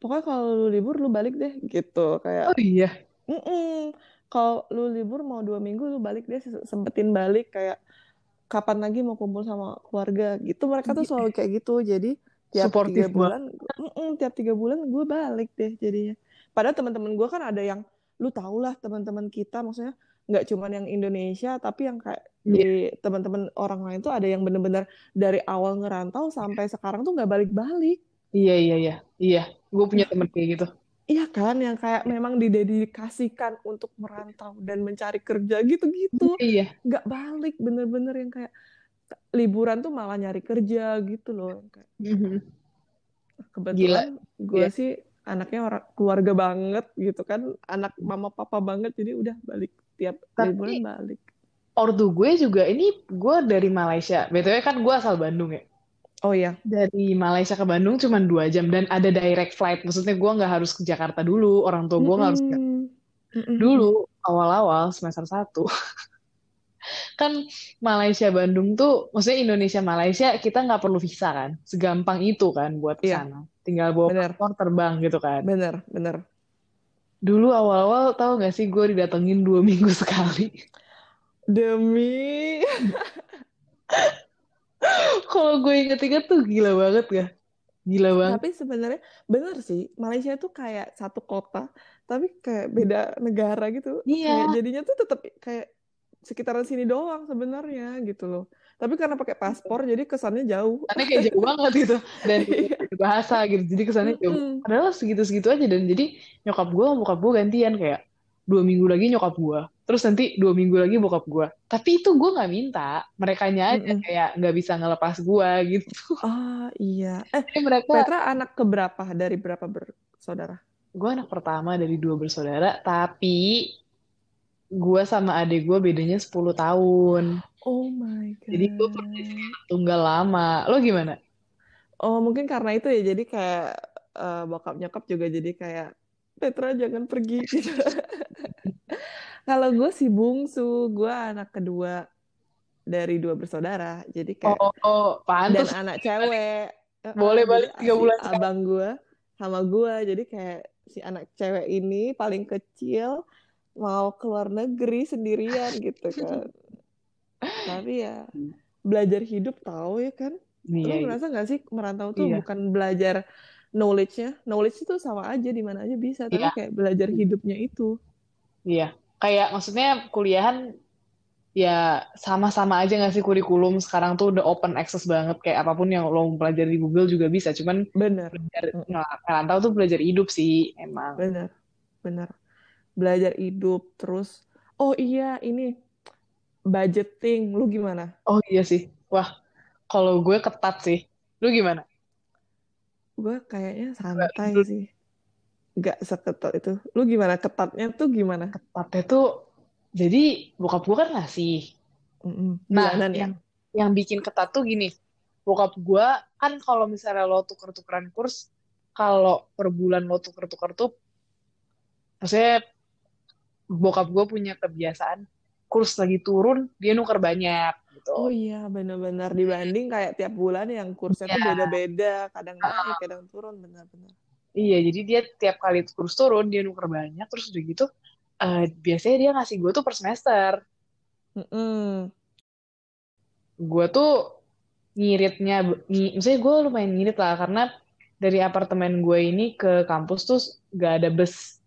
pokoknya kalau lu libur lu balik deh gitu kayak oh iya mm kalau lu libur mau dua minggu lu balik deh sempetin balik kayak kapan lagi mau kumpul sama keluarga? Gitu mereka tuh selalu kayak gitu. Jadi tiap Supportive tiga bulan mm-mm, tiap tiga bulan gue balik deh jadinya. Padahal teman-teman gue kan ada yang lu tau lah teman-teman kita maksudnya nggak cuman yang Indonesia tapi yang kayak di teman-teman orang lain tuh ada yang bener-bener dari awal ngerantau sampai sekarang tuh nggak balik-balik. Iya iya iya. Iya gue punya temen kayak gitu Iya kan, yang kayak memang didedikasikan untuk merantau dan mencari kerja gitu-gitu. iya Nggak balik, bener-bener yang kayak liburan tuh malah nyari kerja gitu loh. Kayak, Mhm. kebetulan gue Iya. sih anaknya orang keluarga banget gitu kan, anak mama papa banget, jadi udah balik tiap Tapi- liburan balik. ortu gue juga ini gue dari Malaysia btw kan gue asal Bandung ya Oh iya, dari Malaysia ke Bandung cuma dua jam dan ada direct flight maksudnya gue nggak harus ke Jakarta dulu orang tua gue nggak harus ke Mm-mm. Mm-mm. dulu awal-awal semester 1 kan Malaysia Bandung tuh maksudnya Indonesia Malaysia kita nggak perlu visa kan segampang itu kan buat ke Iya. sana tinggal bawa Bener. paspor terbang gitu kan Bener, bener. dulu awal-awal tahu nggak sih gue didatengin dua minggu sekali Demi kalau gue inget-inget tuh gila banget ya gila banget Tapi sebenarnya bener sih, Malaysia tuh kayak satu kota, tapi kayak beda negara gitu. Iya. Kayak jadinya tuh tetap kayak sekitaran sini doang sebenarnya gitu loh. Tapi karena pakai paspor jadi kesannya jauh. Kesannya kayak jauh banget gitu dan Iya. bahasa gitu jadi kesannya jauh padahal segitu-segitu aja dan jadi nyokap gue bokap gue gantian kayak dua minggu lagi nyokap gue terus nanti dua minggu lagi bokap gue tapi itu gue nggak minta mereka aja Mm-mm. kayak nggak bisa ngelepas gue gitu Ah iya. Eh, Jadi mereka Petra anak keberapa dari berapa bersaudara? gue anak pertama dari dua bersaudara tapi gue sama adik gue bedanya 10 tahun Oh my God. jadi gue pernah tunggal lama lo gimana Oh mungkin karena itu ya jadi kayak eh, bokap nyokap juga jadi kayak Petra jangan pergi gitu. Kalau gue si bungsu, gue anak kedua dari dua bersaudara. Jadi kayak oh, oh dan pantes anak cewek. Eh, Boleh eh, balik tiga bulan abang gue sama gue. Jadi kayak si anak cewek ini paling kecil mau keluar negeri sendirian gitu kan. Tapi ya belajar hidup tahu ya kan. Iya, Lo iya. ngerasa nggak sih merantau tuh Iya. bukan belajar knowledge-nya, knowledge itu sama aja di mana aja bisa, tapi Iya. kayak belajar hidupnya itu. Iya, kayak maksudnya kuliahan ya sama-sama aja nggak sih kurikulum sekarang tuh udah open access banget kayak apa pun yang lo pelajari di Google juga bisa. Cuman Bener, belajar ngerantau tuh belajar hidup sih emang. bener, bener. Belajar hidup terus. Oh iya, ini budgeting, lu gimana? Oh iya sih, wah kalau gue ketat sih. Lu gimana? Gue kayaknya santai sih, nggak seketat itu. Lu gimana? Ketatnya tuh gimana? Ketatnya tuh jadi bokap gue kan ngasih. Mm-mm. Nah, Bulanan ya? yang yang bikin ketat tuh gini, bokap gue kan kalau misalnya lo tuker-tukeran kurs, kalau per bulan lo tuker-tuker tuh, maksudnya bokap gue punya kebiasaan kurs lagi turun dia nuker banyak gitu. Oh iya, benar-benar dibanding kayak tiap bulan yang kursnya tuh Iya. beda-beda, kadang naik, kadang turun, benar-benar. Iya, jadi dia tiap kali kurs turun dia nuker banyak, terus udah gitu eh, biasanya dia ngasih gue tuh per semester. Mm-mm. Gue tuh ngiritnya, ngi, maksudnya gue lumayan ngirit lah karena dari apartemen gue ini ke kampus tuh gak ada bus,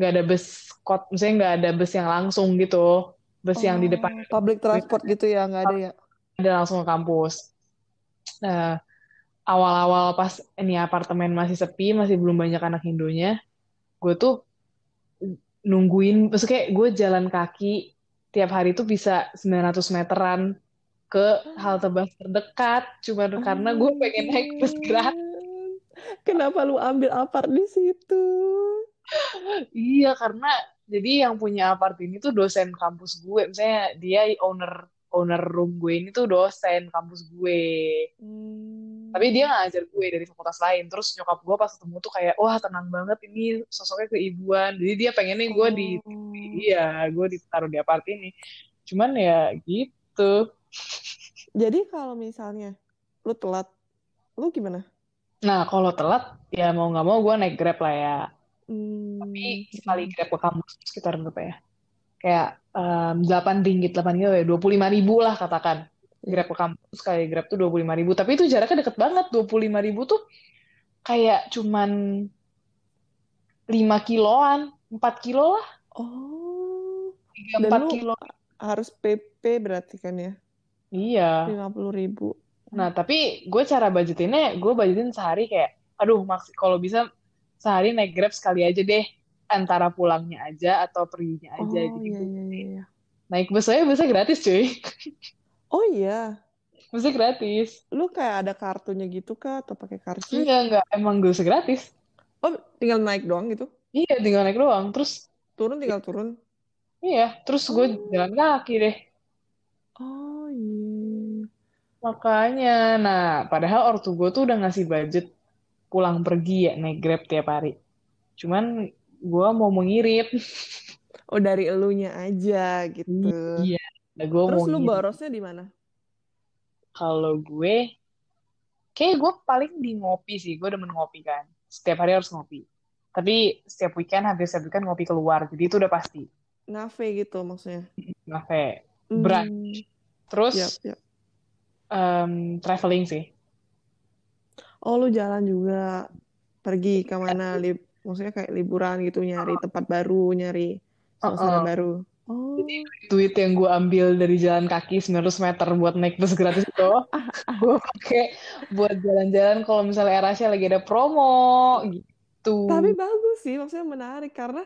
gak ada bus kot, maksudnya gak ada bus yang langsung gitu, bus yang di depan Oh, public transport gitu ya, nggak ada ya? ada langsung ke kampus. Nah, awal-awal pas ini apartemen masih sepi, masih belum banyak anak Indonya, gue tuh nungguin, maksudnya gue jalan kaki tiap hari tuh bisa 900 meteran ke halte bus terdekat, cuma karena gue Oh pengen naik bus gratis. Kenapa lu ambil apart di situ? Iya, karena jadi yang punya apart ini tuh dosen kampus gue, misalnya dia owner owner room gue ini tuh dosen kampus gue. Hmm. Tapi dia ngajar gue dari fakultas lain. Terus nyokap gue pas ketemu tuh kayak wah tenang banget ini sosoknya keibuan. Jadi dia pengennya gue di Oh. iya gue ditaruh di apart ini. Cuman ya gitu. Jadi kalau misalnya lu telat, lu gimana? nah kalau telat ya mau nggak mau gue naik grab lah ya. Hmm. tapi sekali grab ke kampus sekitar berapa ya? Kayak em, 8 ringgit 8 ringgit ya 25 ribu lah katakan grab ke kampus sekali grab tuh 25 ribu. Tapi itu jaraknya deket banget. 25 ribu tuh kayak cuman 5 kiloan 4 kilo lah. Oh, 3 dan 4 lu kilo. harus PP berarti kan ya? iya. 50 ribu. nah tapi gue cara budgetinnya gue budgetin sehari kayak aduh maks kalau bisa sehari naik grab sekali aja deh. Antara pulangnya aja atau perginya aja Oh, iya, gue iya, iya, iya. naik bus aja busnya gratis cuy Oh iya, busnya gratis lu kayak ada kartunya gitu kah? Atau pakai karcis? enggak enggak emang gue gratis Oh, tinggal naik doang gitu? iya tinggal naik doang terus Turun tinggal turun? iya terus gue Oh. jalan kaki deh Oh iya. makanya nah padahal ortu gue tuh udah ngasih budget pulang pergi ya naik grab tiap hari cuman gue mau mengirit Oh, dari elunya aja gitu. iya gue Terus mau lu borosnya di mana? kalau gue kayak gue paling di ngopi sih. Gue demen ngopi kan. Setiap hari harus ngopi. Tapi setiap weekend hampir setiap weekend ngopi keluar. Jadi itu udah pasti. Ngafe gitu maksudnya. ngafe. Brunch. Hmm, terus yap, yap. em, traveling sih. Oh, lu jalan juga. Pergi ke mana? Lib maksudnya kayak liburan gitu, nyari tempat baru, nyari suasana Uh-uh. baru. Oh, duit yang gue ambil dari jalan kaki 900 meter buat naik bus gratis itu gue pakai buat jalan-jalan kalau misalnya Erasnya lagi ada promo gitu tapi bagus sih, maksudnya menarik karena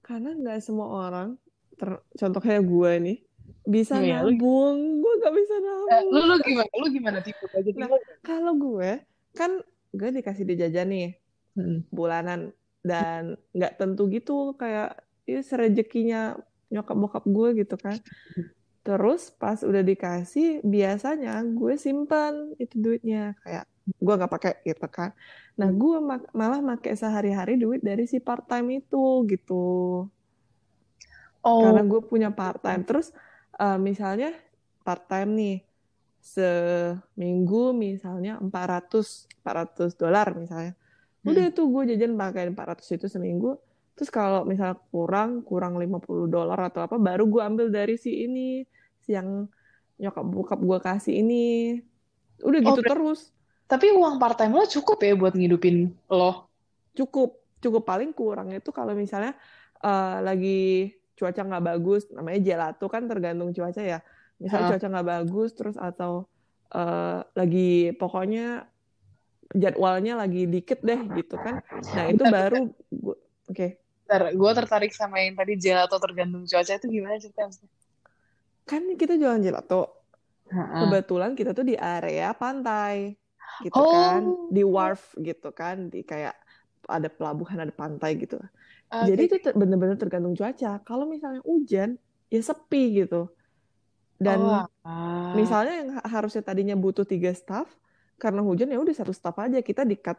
karena nggak semua orang, ter- contohnya gue nih, bisa lu- nabung. Gue nggak bisa Eh, nabung. lu lu gimana lu gimana tipe budget Nah, lu? Kalau gue kan gue dikasih dijajan nih Hmm. bulanan dan nggak tentu gitu kayak ya serejekinya nyokap bokap gue gitu kan. Terus pas udah dikasih biasanya gue simpan itu duitnya kayak gue nggak pakai gitu kan. Nah gue mak- malah pakai sehari-hari duit dari si part time itu gitu. oh Karena gue punya part time. Terus eh, misalnya part time nih seminggu misalnya 400 400 dolar misalnya. Udah tuh gue jajan pakai 400 itu seminggu. Terus kalau misalnya kurang kurang 50 dolar atau apa baru gue ambil dari si ini si yang nyokap bokap gue kasih ini. Udah Oh, gitu berarti- terus. tapi uang part time lo cukup ya buat ngidupin lo Cukup cukup paling kurang itu kalau misalnya eh, lagi cuaca nggak bagus namanya gelato kan tergantung cuaca ya. Misalnya Ah. cuaca nggak bagus terus atau eh, lagi pokoknya jadwalnya lagi dikit deh gitu kan. Nah itu baru gue oke. Bentar, gue tertarik sama yang tadi gelato tergantung cuaca itu gimana ceritanya? Kan kita jualan gelato. Heeh. Kebetulan kita tuh di area pantai gitu Oh. kan, di wharf gitu kan, di kayak ada pelabuhan, ada pantai gitu. Oke. Jadi itu ter- bener-bener tergantung cuaca. Kalau misalnya hujan, ya sepi gitu. Dan Oh, misalnya yang ha- harusnya tadinya butuh tiga staff, karena hujan ya udah satu staff aja kita di cut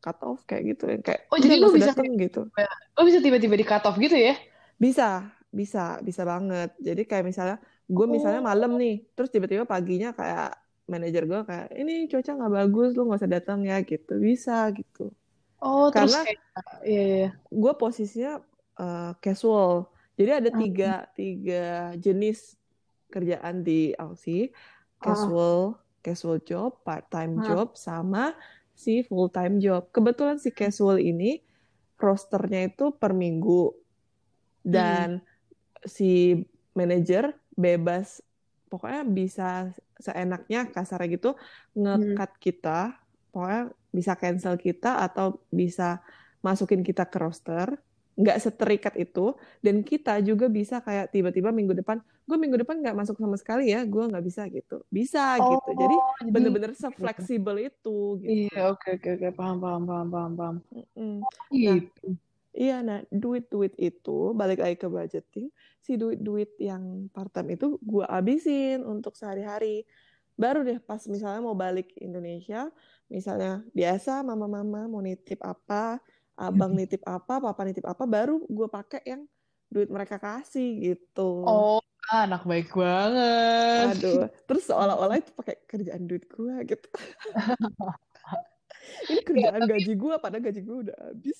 cut off kayak gitu, kayak Oh, jadi usah bisa dateng gitu. lo bisa tiba-tiba di cut off gitu ya? Bisa, bisa, bisa banget. Jadi kayak misalnya gue misalnya Oh. malam nih, terus tiba-tiba paginya kayak manajer gue kayak ini cuaca nggak bagus, lu nggak usah datang ya gitu. Bisa gitu. Oh, terus Karena kayak iya iya. gue posisinya uh, casual. Jadi ada Ah. tiga tiga jenis kerjaan di LC, Ah. casual, casual job, part-time Ah. job, sama si full-time job. Kebetulan si casual ini rosternya itu per minggu. Dan si manajer bebas pokoknya bisa seenaknya kasarnya gitu nge-cut kita pokoknya bisa cancel kita atau bisa masukin kita ke roster nggak seterikat itu dan kita juga bisa kayak tiba-tiba minggu depan gue minggu depan nggak masuk sama sekali ya gue nggak bisa gitu bisa Oh, gitu jadi bener-bener se-fleksibel itu gitu iya oke oke oke paham paham paham paham paham. Mm-mm. Gitu. Iya, nah duit-duit itu balik lagi ke budgeting, si duit-duit yang part time itu gue abisin untuk sehari-hari. baru deh pas misalnya mau balik Indonesia, misalnya biasa mama-mama mau nitip apa, abang nitip apa, papa nitip apa, baru gue pakai yang duit mereka kasih gitu. Oh, anak baik banget. Aduh, terus seolah-olah itu pakai kerjaan duit gue gitu. Ini kerjaan tapi- gaji gue, padahal gaji gue udah habis.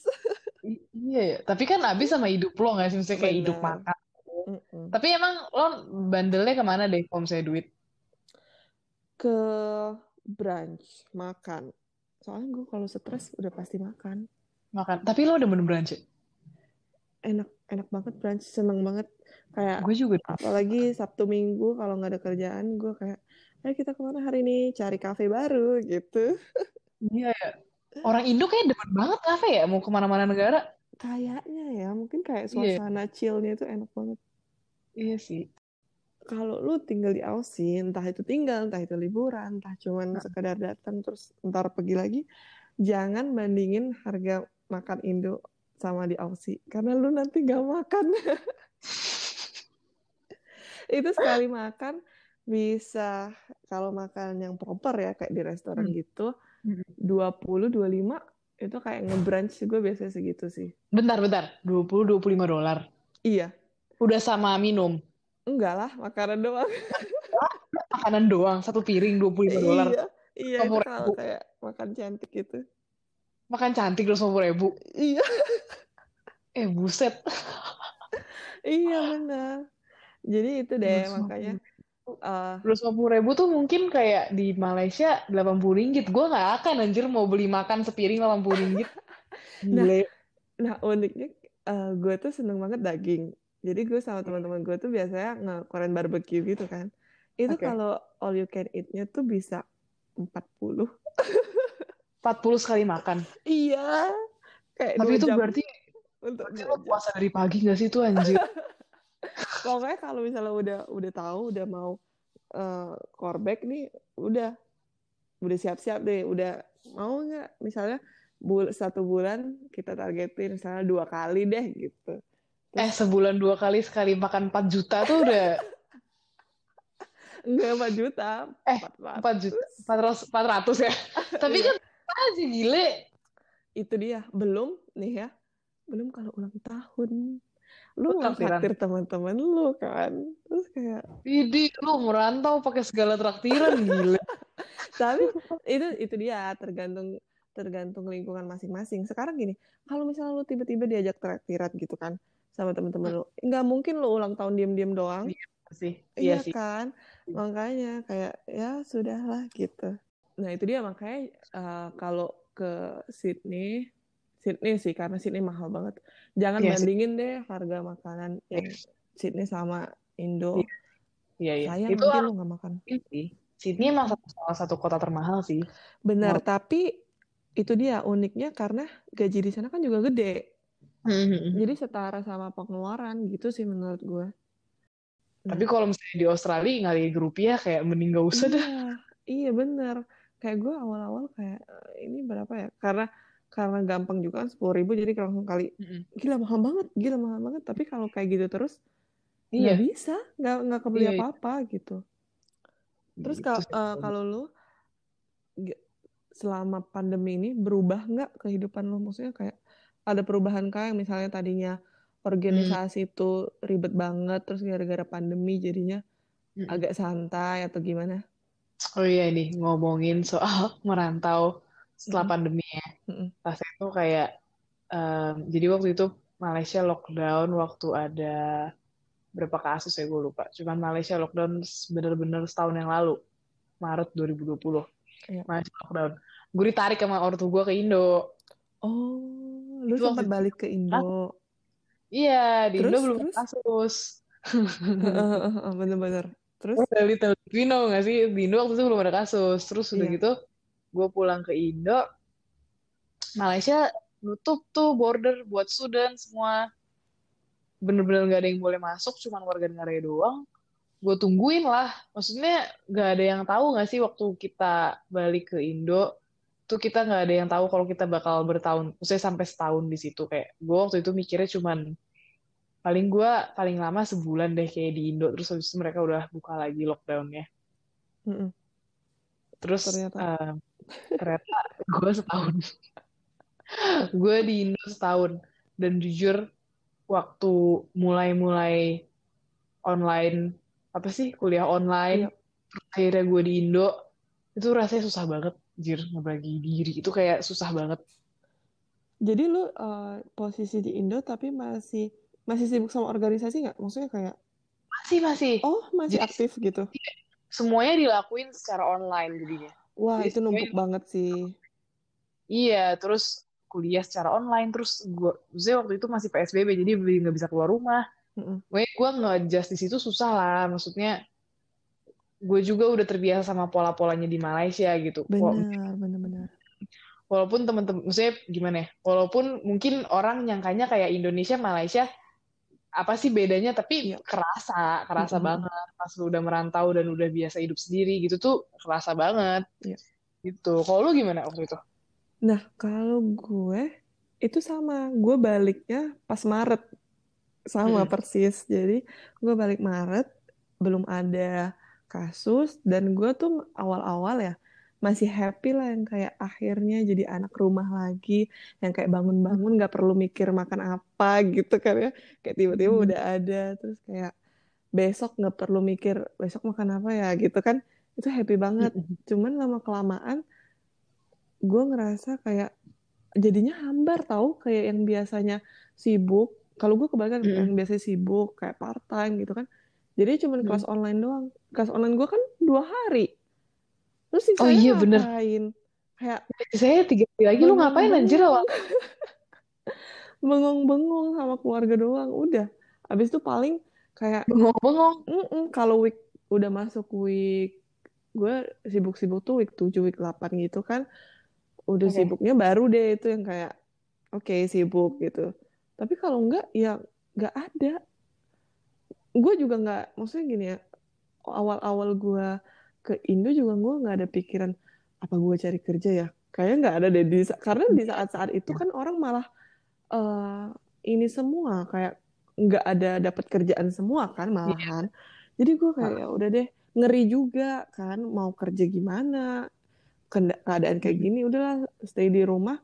Iya ya, tapi kan habis sama hidup lo nggak sih? Misalnya kayak hidup Benar. makan. Mm-mm. Tapi emang lo bandelnya ke mana deh kalau misalnya duit? Ke brunch, makan. Soalnya gue kalau stres udah pasti makan. Makan. Tapi lo udah bener brunch ya? Enak, enak banget brunch, seneng banget. Kayak Gue juga. apalagi Sabtu Minggu kalau nggak ada kerjaan, gue kayak, ayo kita ke mana hari ini? Cari kafe baru gitu. Iya ya. Orang Indo kayak demen banget kafe ya, mau ke mana-mana negara. Kayaknya ya, mungkin kayak Iya. suasana chillnya itu enak banget. Iya sih. Kalau lu tinggal di Aussie, entah itu tinggal, entah itu liburan, entah cuman Nah. sekedar datang terus ntar pergi lagi, jangan bandingin harga makan Indo sama di Aussie, karena lu nanti gak makan. Itu sekali makan bisa kalau makan yang proper ya kayak di restoran Hmm. gitu, Hmm. 20 25 itu kayak nge-brunch gue biasanya segitu sih. Bentar, bentar. 20-25 dolar. Iya, Udah sama minum. enggak lah, makanan doang. Makanan doang, satu piring 25 dolar. Iya, iya itu 50 kalau kayak makan cantik gitu. Makan cantik 250 ribu. Iya. Eh, buset. Iya benar. Jadi itu deh 250 makanya eh, 250 ribu tuh mungkin kayak di Malaysia 80 ringgit. Gue nggak akan anjir mau beli makan sepiring 80 ringgit. Nah, nah uniknya eh, gue tuh seneng banget daging. Jadi gue sama teman-teman gue tuh biasanya nge-Korean barbecue gitu kan. Itu Oke. kalau all you can eat-nya tuh bisa 40. 40 sekali makan. Iya. Kayak Tapi itu jam berarti, untuk lo puasa dari pagi nggak sih itu anjir? Pokoknya kalau misalnya udah udah tahu udah mau eh callback nih, udah udah siap-siap deh, udah mau nggak misalnya bul satu bulan kita targetin misalnya dua kali deh gitu. Eh, Terus sebulan dua kali sekali makan 4 juta tuh udah enggak 4 juta, eh 400. 4 juta 400 400 ya. Tapi Iya, kan aja gile. itu dia. Belum nih ya. Belum kalau ulang tahun. Lu traktir teman-teman lu kan. Terus kayak Idi, lu merantau pakai segala traktiran gile. tapi itu itu dia tergantung tergantung lingkungan masing-masing. Sekarang gini, kalau misalnya lu tiba-tiba diajak traktiran gitu kan sama teman-teman lu, nggak mungkin lu ulang tahun diem-diem doang. Iya sih. Iya Iya sih. kan? Makanya kayak ya sudahlah gitu. Nah, itu dia makanya eh, kalau ke Sydney Sydney sih karena Sydney mahal banget. Jangan Iya sih. bandingin deh harga makanan yang Sydney sama Indo. Iya, iya. Sayang Itu nanti lu nggak makan. sih. Sydney emang salah satu kota termahal sih. Benar, Menurut tapi itu dia uniknya karena gaji di sana kan juga gede. Mhm. Jadi setara sama pengeluaran gitu sih menurut gue. Tapi kalau misalnya di Australia nggak rupiah kayak mending gak usah dah. iya, iya bener. Kayak gue awal-awal kayak "Eh, ini berapa ya? Karena karena gampang juga kan sepuluh ribu jadi langsung kali gila mahal banget, gila mahal banget. Tapi kalau kayak gitu terus nggak Iya, bisa, nggak nggak kebeli iya, iya. apa-apa gitu. Terus kalau eh, kalau lu selama pandemi ini berubah nggak kehidupan lu? Maksudnya kayak ada perubahan kayak misalnya tadinya Hmm. organisasi itu ribet banget, terus gara-gara pandemi jadinya Mhm. agak santai atau gimana? Oh iya nih ngomongin soal merantau setelah Mm-mm, pandemi ya. Pas itu kayak em, jadi waktu itu Malaysia lockdown waktu ada berapa kasus ya gue lupa. Cuman Malaysia lockdown bener-bener setahun yang lalu, Maret 2020. Iya. Malaysia lockdown. Gue ditarik sama ortu gue ke Indo. Oh, lu Itu sempat balik ke Indo. Iya, di Indo Terus, belum terus? kasus. Bener-bener. Terus? Dari Filipino nggak sih? Di Indo waktu itu belum ada kasus. Terus udah Iya. gitu, gue pulang ke Indo, Malaysia nutup tuh border buat student semua. Bener-bener nggak ada yang boleh masuk, cuman warga negaranya doang. Gue tungguin lah. Maksudnya nggak ada yang tahu nggak sih waktu kita balik ke Indo, tuh kita nggak ada yang tahu kalau kita bakal bertahun, maksudnya sampai setahun di situ. Kayak gue waktu itu mikirnya cuman paling gue paling lama sebulan deh kayak di Indo terus habis itu mereka udah buka lagi lockdownnya. Mm-mm. terus ternyata. uh, ternyata gue setahun. Gue di Indo setahun. Dan jujur waktu mulai-mulai online apa sih kuliah online iya. akhirnya gue di Indo itu rasanya susah banget jir ngebagi diri. Itu kayak susah banget. Jadi lu uh, posisi di Indo tapi masih masih sibuk sama organisasi nggak? Maksudnya kayak masih masih. Oh masih Jadi, aktif gitu? semuanya dilakuin secara online jadinya. Wah Jadi, itu numpuk banget sih. Iya terus kuliah secara online terus gue waktu itu masih psbb jadi nggak bisa keluar rumah. Mm gue gue ngejust di situ susah lah maksudnya gue juga udah terbiasa sama pola-polanya di Malaysia gitu. Benar benar benar walaupun temen-temen maksudnya gimana ya walaupun mungkin orang nyangkanya kayak Indonesia Malaysia apa sih bedanya? Tapi iya. kerasa kerasa mm -hmm. banget. Pas lu udah merantau dan udah biasa hidup sendiri gitu tuh kerasa banget. Iya. gitu. Kalau lu gimana waktu itu? Nah kalau gue itu sama. Gue baliknya pas Maret. Sama hmm. persis. Jadi gue balik Maret belum ada kasus. Dan gue tuh awal-awal ya masih happy lah yang kayak akhirnya jadi anak rumah lagi yang kayak bangun-bangun nggak perlu mikir makan apa gitu kan ya kayak tiba-tiba hmm. udah ada terus kayak besok nggak perlu mikir besok makan apa ya gitu kan itu happy banget hmm. cuman lama kelamaan gue ngerasa kayak jadinya hambar tau kayak yang biasanya sibuk kalau gue kebalikan hmm. yang biasanya sibuk kayak part time gitu kan jadi cuma hmm. kelas online doang kelas online gue kan dua hari Terus sih oh iya bener. Kayak saya tiga hari lagi lu ngapain anjir awal? Bengong-bengong sama keluarga doang. Udah. Abis itu paling kayak bengong-bengong. Kalau week udah masuk week gue sibuk-sibuk tuh week 7, week 8 gitu kan. Udah okay. sibuknya baru deh itu yang kayak oke okay, sibuk gitu. Tapi kalau enggak ya enggak ada. Gue juga enggak, maksudnya gini ya, awal-awal gue ke Indo juga gue nggak ada pikiran apa gue cari kerja ya? Kayaknya nggak ada deh di karena di saat-saat itu kan orang malah uh, ini semua kayak nggak ada dapat kerjaan semua kan malahan. Jadi gue kayak ya udah deh ngeri juga kan mau kerja gimana keadaan kayak gini udahlah stay di rumah.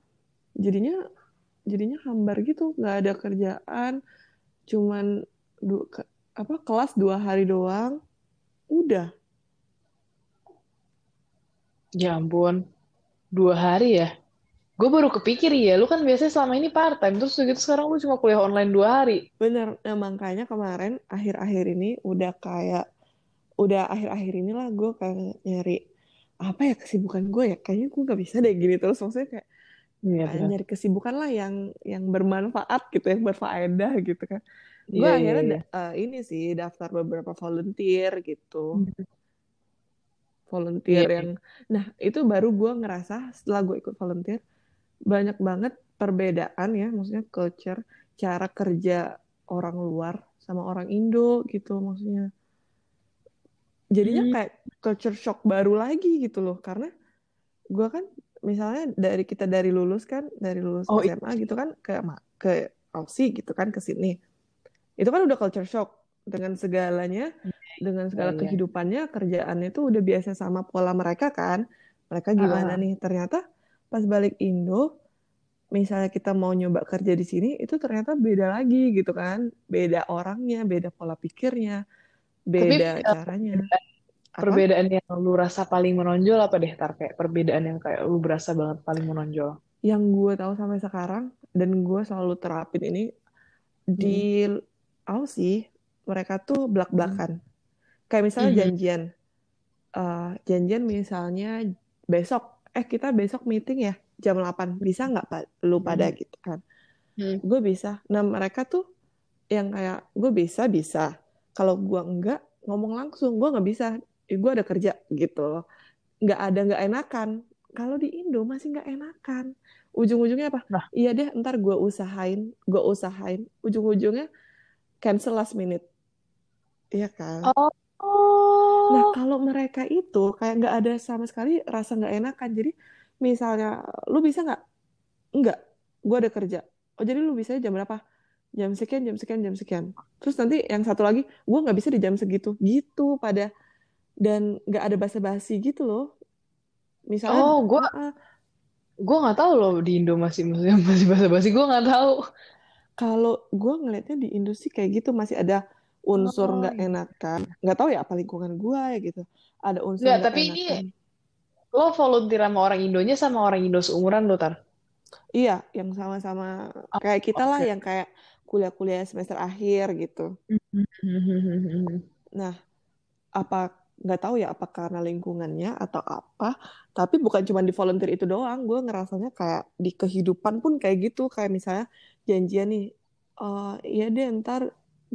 Jadinya jadinya hambar gitu nggak ada kerjaan cuman du, apa kelas dua hari doang udah Ya ampun, dua hari ya? Gue baru kepikir ya, lu kan biasanya selama ini part time, terus gitu sekarang lu cuma kuliah online dua hari. Bener, nah makanya kemarin akhir-akhir ini udah kayak, udah akhir-akhir inilah gue kayak nyari apa ya kesibukan gue ya, kayaknya gue gak bisa deh gini terus maksudnya kayak ya, nyari kesibukan lah yang yang bermanfaat gitu, yang berfaedah gitu kan. Gue ya, akhirnya ya, ya. Uh, ini sih daftar beberapa volunteer gitu. Volunteer yeah. yang nah itu baru gue ngerasa setelah gue ikut volunteer banyak banget perbedaan ya maksudnya culture cara kerja orang luar sama orang Indo gitu maksudnya jadinya hmm. kayak culture shock baru lagi gitu loh karena gue kan misalnya dari kita dari lulus kan dari lulus oh, SMA gitu kan ke ke Aussie gitu kan ke Sydney itu kan udah culture shock dengan segalanya dengan segala oh, kehidupannya kerjaannya itu udah biasa sama pola mereka kan. Mereka gimana uh. nih? Ternyata pas balik Indo misalnya kita mau nyoba kerja di sini itu ternyata beda lagi gitu kan. Beda orangnya beda pola pikirnya beda Tapi, eh, caranya. Perbedaan apa? yang lu rasa paling menonjol apa deh tar? Kayak perbedaan yang kayak lu berasa banget paling menonjol. Yang gue tahu sampai sekarang dan gue selalu terapin ini hmm. di Aussie mereka tuh belak-belakan. Hmm. Kayak misalnya mm-hmm. janjian. Uh, janjian misalnya besok. Eh kita besok meeting ya jam 8 bisa nggak pak? Lu pada mm-hmm. gitu kan. Mm-hmm. gue bisa. Nah mereka tuh yang kayak gue bisa bisa. Kalau gue enggak ngomong langsung. Gue nggak bisa. Eh, gue ada kerja gitu loh. Nggak ada nggak enakan. Kalau di Indo masih nggak enakan. Ujung-ujungnya apa? Nah. iya deh ntar gue usahain gue usahain. Ujung-ujungnya cancel last minute iya kan oh Nah, kalau mereka itu kayak nggak ada sama sekali rasa nggak enakan. Jadi misalnya lu bisa nggak? Nggak, gue ada kerja. Oh jadi lu bisa jam berapa? Jam sekian, jam sekian, jam sekian. Terus nanti yang satu lagi, gue nggak bisa di jam segitu. Gitu pada dan nggak ada basa-basi gitu loh. Misalnya, Oh, gue ah, ah, gue nggak tahu loh di Indo masih masih masih basa-basi. Gue nggak tahu. kalau gue ngelihatnya di industri kayak gitu masih ada unsur Oh, nggak iya. enakan. Nggak tahu ya apa lingkungan gue ya gitu. Ada unsur Nggak, tapi ini enakan. lo volunteer sama orang Indonya sama orang Indo seumuran lo, Tar? Iya, yang sama-sama Oh, kayak kita lah, oke. yang kayak kuliah-kuliah semester akhir gitu. Nah, apa nggak tahu ya apa karena lingkungannya atau apa tapi bukan cuma di volunteer itu doang gue ngerasanya kayak di kehidupan pun kayak gitu kayak misalnya janjian nih oh iya deh ntar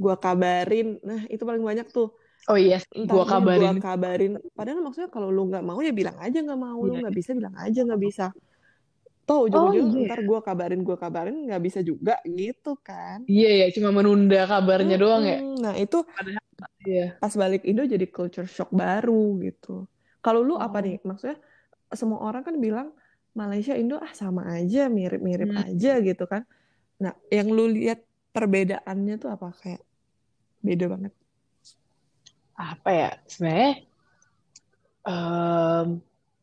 gue kabarin nah itu paling banyak tuh Oh iya ntar gue deh gue kabarin. kabarin padahal maksudnya kalau lu nggak mau ya bilang aja nggak mau lu Iya. nggak bisa bilang aja nggak bisa toh Oh ujung-ujung iya. ntar gue kabarin gue kabarin nggak bisa juga gitu kan Iya ya, cuma menunda kabarnya doang ya. Nah itu Padahal iya. pas balik Indo jadi culture shock baru gitu. Kalau lu apa nih? Oh. Maksudnya semua orang kan bilang Malaysia Indo ah sama aja, mirip-mirip Hmm. aja gitu kan. Nah, yang lu lihat perbedaannya tuh apa kayak beda banget? Apa ya? Sebenarnya em,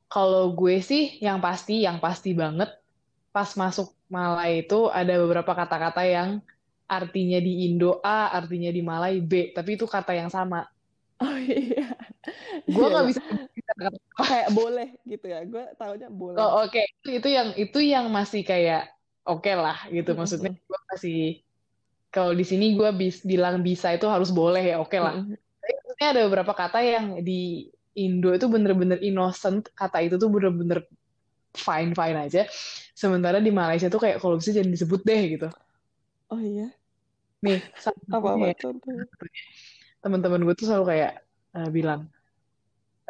kalau gue sih yang pasti, yang pasti banget pas masuk Malay itu ada beberapa kata-kata yang artinya di Indo A, artinya di Malay B, tapi itu kata yang sama. Oh iya, Gue iya nggak bisa kata-kata. Kayak boleh gitu ya. Gue taunya boleh. Oh, oke, Itu, itu yang itu yang masih kayak oke lah gitu. Maksudnya gue masih kalau di sini gue bis, bilang bisa itu harus boleh ya, oke lah. Mm-mm. Tapi maksudnya ada beberapa kata yang di Indo itu bener-bener innocent, kata itu tuh bener-bener fine-fine aja. Sementara di Malaysia tuh kayak kalau bisa jangan disebut deh gitu. Oh iya, Nih, ya, contohnya? teman-teman gue tuh selalu kayak eh, bilang,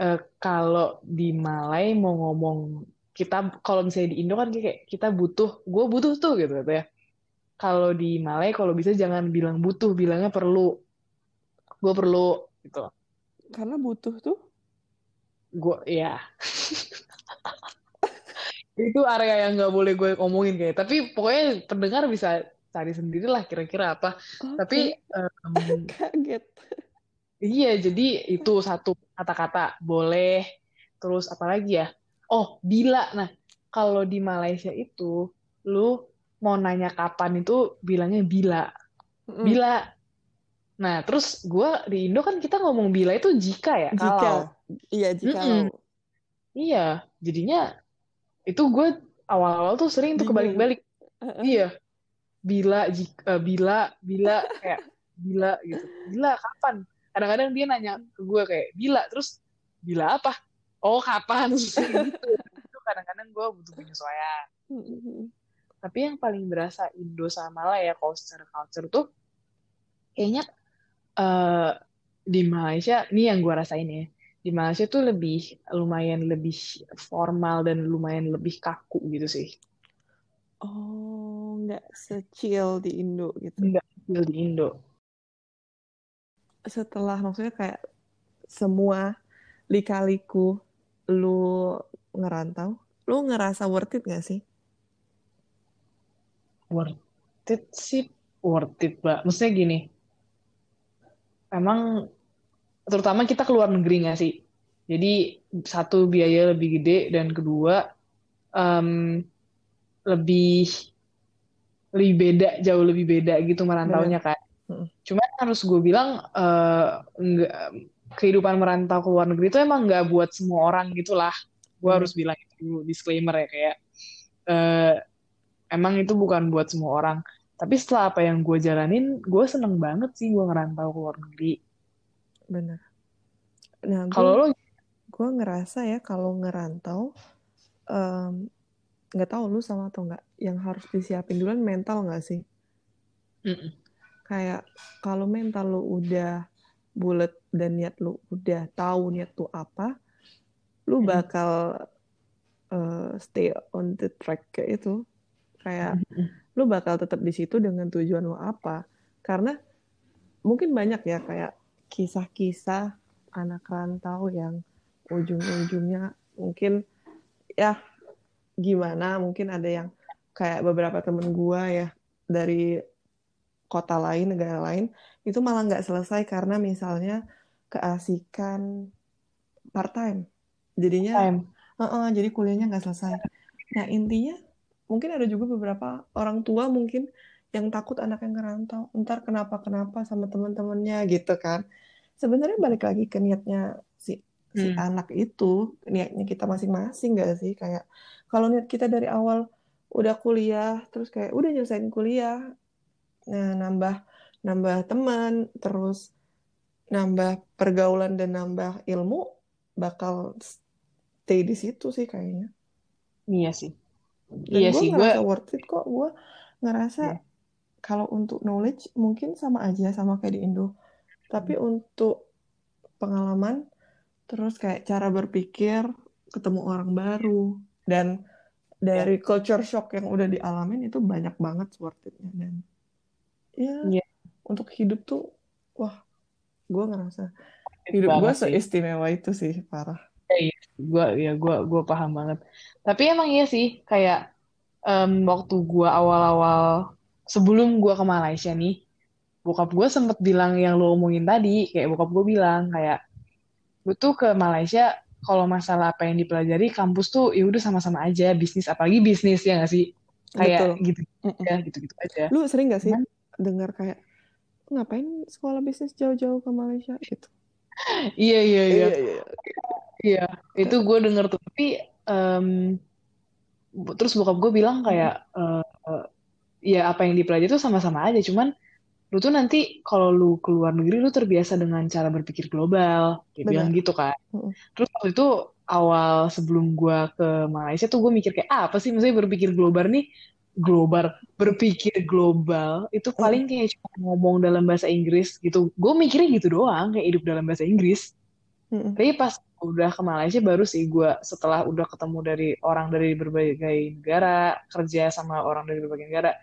eh, kalau di Malay mau ngomong kita kalau misalnya di Indo kan kayak kita butuh, gue butuh tuh gitu ya. Kalau di Malay kalau bisa jangan bilang butuh, bilangnya perlu. Gue perlu gitu. Karena butuh tuh. Gue ya itu area yang nggak boleh gue omongin kayak. Tapi pokoknya pendengar bisa cari sendiri lah kira-kira apa. Tapi Oke, em, kaget. iya jadi itu satu kata-kata boleh. Terus apa lagi ya? Oh bila. Nah kalau di Malaysia itu lu mau nanya kapan itu bilangnya bila. Mm-mm. Bila. Nah terus gue di Indo kan kita ngomong bila itu jika ya Jika, kalau. iya jika Mm-mm. lo Iya jadinya itu gue awal-awal tuh sering tuh kebalik-balik. Iya bila jika bila bila kayak bila gitu. Bila kapan? Kadang-kadang dia nanya ke gue kayak bila terus bila apa? Oh kapan? Gitu. Itu kadang-kadang gue butuh penyesuaian. Tapi yang paling berasa Indo sama lah ya kalau secara culture tuh kayaknya eh, di Malaysia, ini yang gue rasain ya, di Malaysia tuh lebih lumayan lebih formal dan lumayan lebih kaku gitu sih. Oh, nggak secil di Indo gitu. Enggak kecil di Indo. Setelah maksudnya kayak semua lika-liku lu ngerantau, lu ngerasa worth it gak sih? Worth it sih, worth it, Mbak. Maksudnya gini, emang terutama kita keluar negeri nggak sih? Jadi satu biaya lebih gede dan kedua em, lebih lebih beda, jauh lebih beda gitu merantaunya kan. Mm. Cuman harus gue bilang eh, nggak kehidupan merantau ke luar negeri itu emang nggak buat semua orang gitulah. Gue Bener. harus bilang itu dulu, disclaimer ya kayak eh, emang itu bukan buat semua orang. Tapi setelah apa yang gue jalanin, gue seneng banget sih gue ngerantau ke luar negeri. Bener. Nah, Kalau gue lo gue ngerasa ya kalau ngerantau nggak tahu lu sama atau nggak yang harus disiapin duluan mental nggak sih? Mm-mm. Kayak kalau mental lu udah bulat dan niat lu udah tahu niat lu apa, lu bakal eh, stay on the track kayak itu. Kayak Mm-mm. lu bakal tetap di situ dengan tujuan lu apa. Karena mungkin banyak ya kayak kisah-kisah anak rantau yang ujung-ujungnya mungkin ya gimana mungkin ada yang kayak beberapa temen gua ya dari kota lain negara lain itu malah nggak selesai karena misalnya keasikan part time jadinya Time. Uh-uh, jadi kuliahnya nggak selesai. Nah, intinya mungkin ada juga beberapa orang tua mungkin yang takut anaknya ngerantau, ntar kenapa-kenapa sama teman-temannya gitu kan. Sebenarnya balik lagi ke niatnya si si Hmm. anak itu, niatnya kita masing-masing gak sih? Kayak kalau niat kita dari awal udah kuliah, terus kayak udah nyelesain kuliah, nah nambah nambah teman, terus nambah pergaulan dan nambah ilmu, bakal stay di situ sih kayaknya. Iya sih. Dan Iya gue sih, gue worth it kok. Gue ngerasa Iya. kalau untuk knowledge mungkin sama aja sama kayak di Indo. Tapi untuk pengalaman, terus kayak cara berpikir, ketemu orang baru, dan dari culture shock yang udah dialamin itu banyak banget worth it-nya. Dan ya Iya. untuk hidup tuh, wah, gue ngerasa hidup gue sih. seistimewa itu sih, parah. Gue ya gue gue paham banget. Tapi emang iya sih kayak em, waktu gue awal-awal sebelum gue ke Malaysia nih bokap gue sempet bilang yang lo omongin tadi kayak bokap gue bilang kayak gue tuh ke Malaysia kalau masalah apa yang dipelajari kampus tuh ya udah sama-sama aja bisnis apalagi bisnis ya nggak sih? Kayak Betul. gitu ya gitu-gitu aja. Lu sering gak sih Cuman- dengar kayak ngapain sekolah bisnis jauh-jauh ke Malaysia? Gitu? Iya iya iya iya, iya. Iya, itu gue denger tuh. Tapi em, bu- terus bokap gue bilang kayak eh, eh, ya apa yang dipelajari itu sama-sama aja. Cuman lu tuh nanti kalau lu keluar negeri lu terbiasa dengan cara berpikir global. Dia Benar. bilang gitu kan. Terus waktu itu awal sebelum gue ke Malaysia tuh gue mikir kayak ah, apa sih maksudnya berpikir global nih? Global, berpikir global itu paling kayak cuma ngomong dalam bahasa Inggris gitu. Gue mikirnya gitu doang, kayak hidup dalam bahasa Inggris. Mm-mm. Tapi pas udah ke Malaysia baru sih gue setelah udah ketemu dari orang dari berbagai negara, kerja sama orang dari berbagai negara,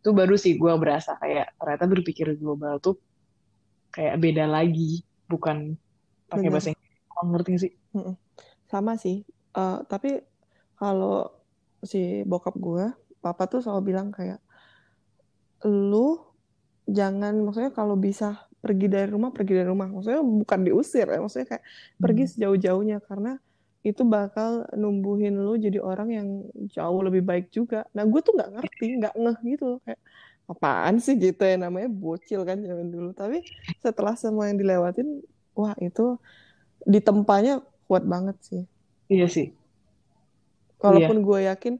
itu baru sih gue berasa kayak ternyata berpikir global tuh kayak beda lagi, bukan pakai bahasa Inggris. Oh, ngerti sih? Sama sih. Eh, tapi kalau si bokap gue, papa tuh selalu bilang kayak lu jangan maksudnya kalau bisa pergi dari rumah pergi dari rumah. Maksudnya bukan diusir ya maksudnya kayak pergi Hmm. sejauh-jauhnya karena itu bakal numbuhin lu jadi orang yang jauh lebih baik juga. Nah gue tuh nggak ngerti nggak ngeh gitu loh kayak apaan sih gitu ya namanya bocil kan zaman dulu. Tapi setelah semua yang dilewatin wah itu ditempanya kuat banget sih. Iya sih. Walaupun gue yakin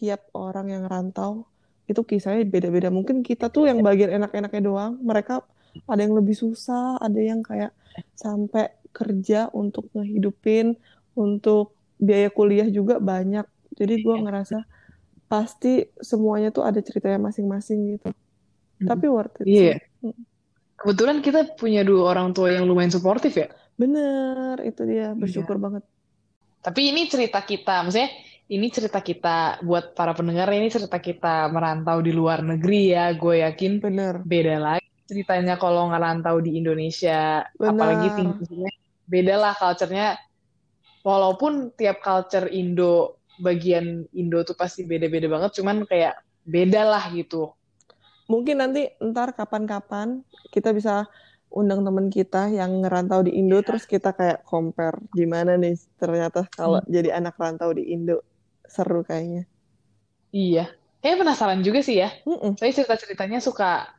tiap orang yang rantau itu kisahnya beda-beda. Mungkin kita tuh yang bagian enak-enaknya doang. Mereka ada yang lebih susah, ada yang kayak sampai kerja untuk ngehidupin, untuk biaya kuliah juga banyak. Jadi gue ngerasa pasti semuanya tuh ada ceritanya masing-masing gitu. Tapi worth it Iya. sih. Kebetulan kita punya dua orang tua yang lumayan suportif ya. Bener, itu dia. Bersyukur banget. Tapi ini cerita kita, maksudnya ini cerita kita buat para pendengar ini cerita kita merantau di luar negeri ya. Gue yakin Bener. beda lagi ceritanya kalau ngerantau di Indonesia, Benar. apalagi tingginya beda lah culture-nya. Walaupun tiap culture Indo bagian Indo tuh pasti beda-beda banget, cuman kayak beda lah gitu. Mungkin nanti ntar kapan-kapan kita bisa undang temen kita yang ngerantau di Indo terus kita kayak compare gimana nih ternyata kalau jadi anak rantau di Indo seru kayaknya. Iya, kayak penasaran juga sih ya. Mm-mm. Saya cerita-ceritanya suka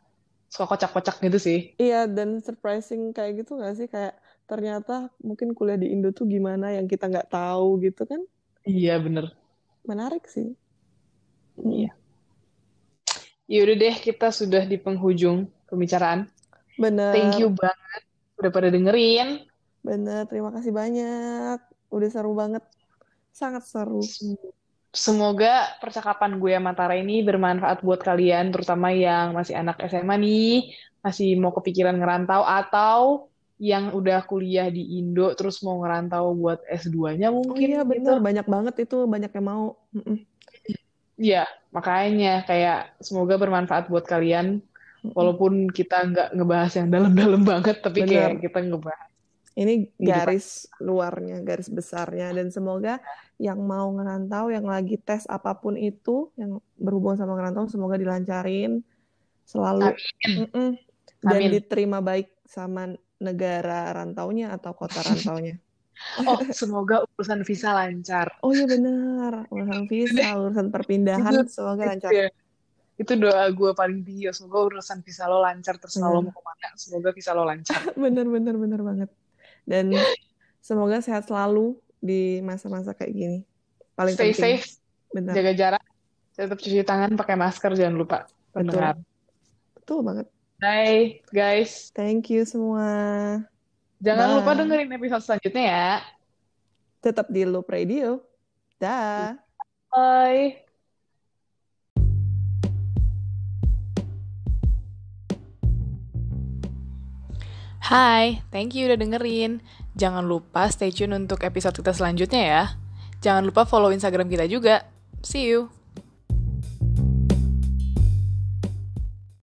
suka kocak-kocak gitu sih. Iya dan surprising kayak gitu gak sih kayak ternyata mungkin kuliah di Indo tuh gimana yang kita nggak tahu gitu kan Iya bener. menarik sih. Iya. Yaudah deh, kita sudah di penghujung pembicaraan. Bener. Thank you banget udah pada dengerin. Bener. Terima kasih banyak. Udah seru banget. Sangat seru. Semoga percakapan gue sama Tara ini bermanfaat buat kalian, terutama yang masih anak SMA nih, masih mau kepikiran ngerantau, atau yang udah kuliah di Indo terus mau ngerantau buat S2-nya Oh mungkin iya gitu. bener. Banyak banget itu. Banyak yang mau. Iya, makanya kayak semoga bermanfaat buat kalian, walaupun kita nggak ngebahas yang dalam-dalam banget, tapi kayak Bener. kita ngebahas. Ini garis luarnya, garis besarnya, dan semoga yang mau ngerantau, yang lagi tes apa pun itu, yang berhubungan sama ngerantau, semoga dilancarin selalu, Mm-mm. dan Amin. diterima baik sama negara rantaunya atau kota rantaunya. Oh, semoga urusan visa lancar. Oh iya benar, urusan visa, urusan perpindahan, semoga lancar. Iya. Itu doa gue paling tinggi. ya. Semoga urusan visa lo lancar. Terus lo Benar. mau ke mana, semoga visa lo lancar. Bener, bener, bener banget. Dan semoga sehat selalu di masa-masa kayak gini. Paling Stay penting. safe, Bener, jaga jarak, tetap cuci tangan, pakai masker, jangan lupa. betul. Pendengar. Betul banget. Bye, guys. Thank you semua. Jangan lupa Bye. dengerin episode selanjutnya ya. Tetap di Loop Radio. Dah. Bye. Hai, thank you udah dengerin. Jangan lupa stay tune untuk episode kita selanjutnya ya. Jangan lupa follow Instagram kita juga. See you.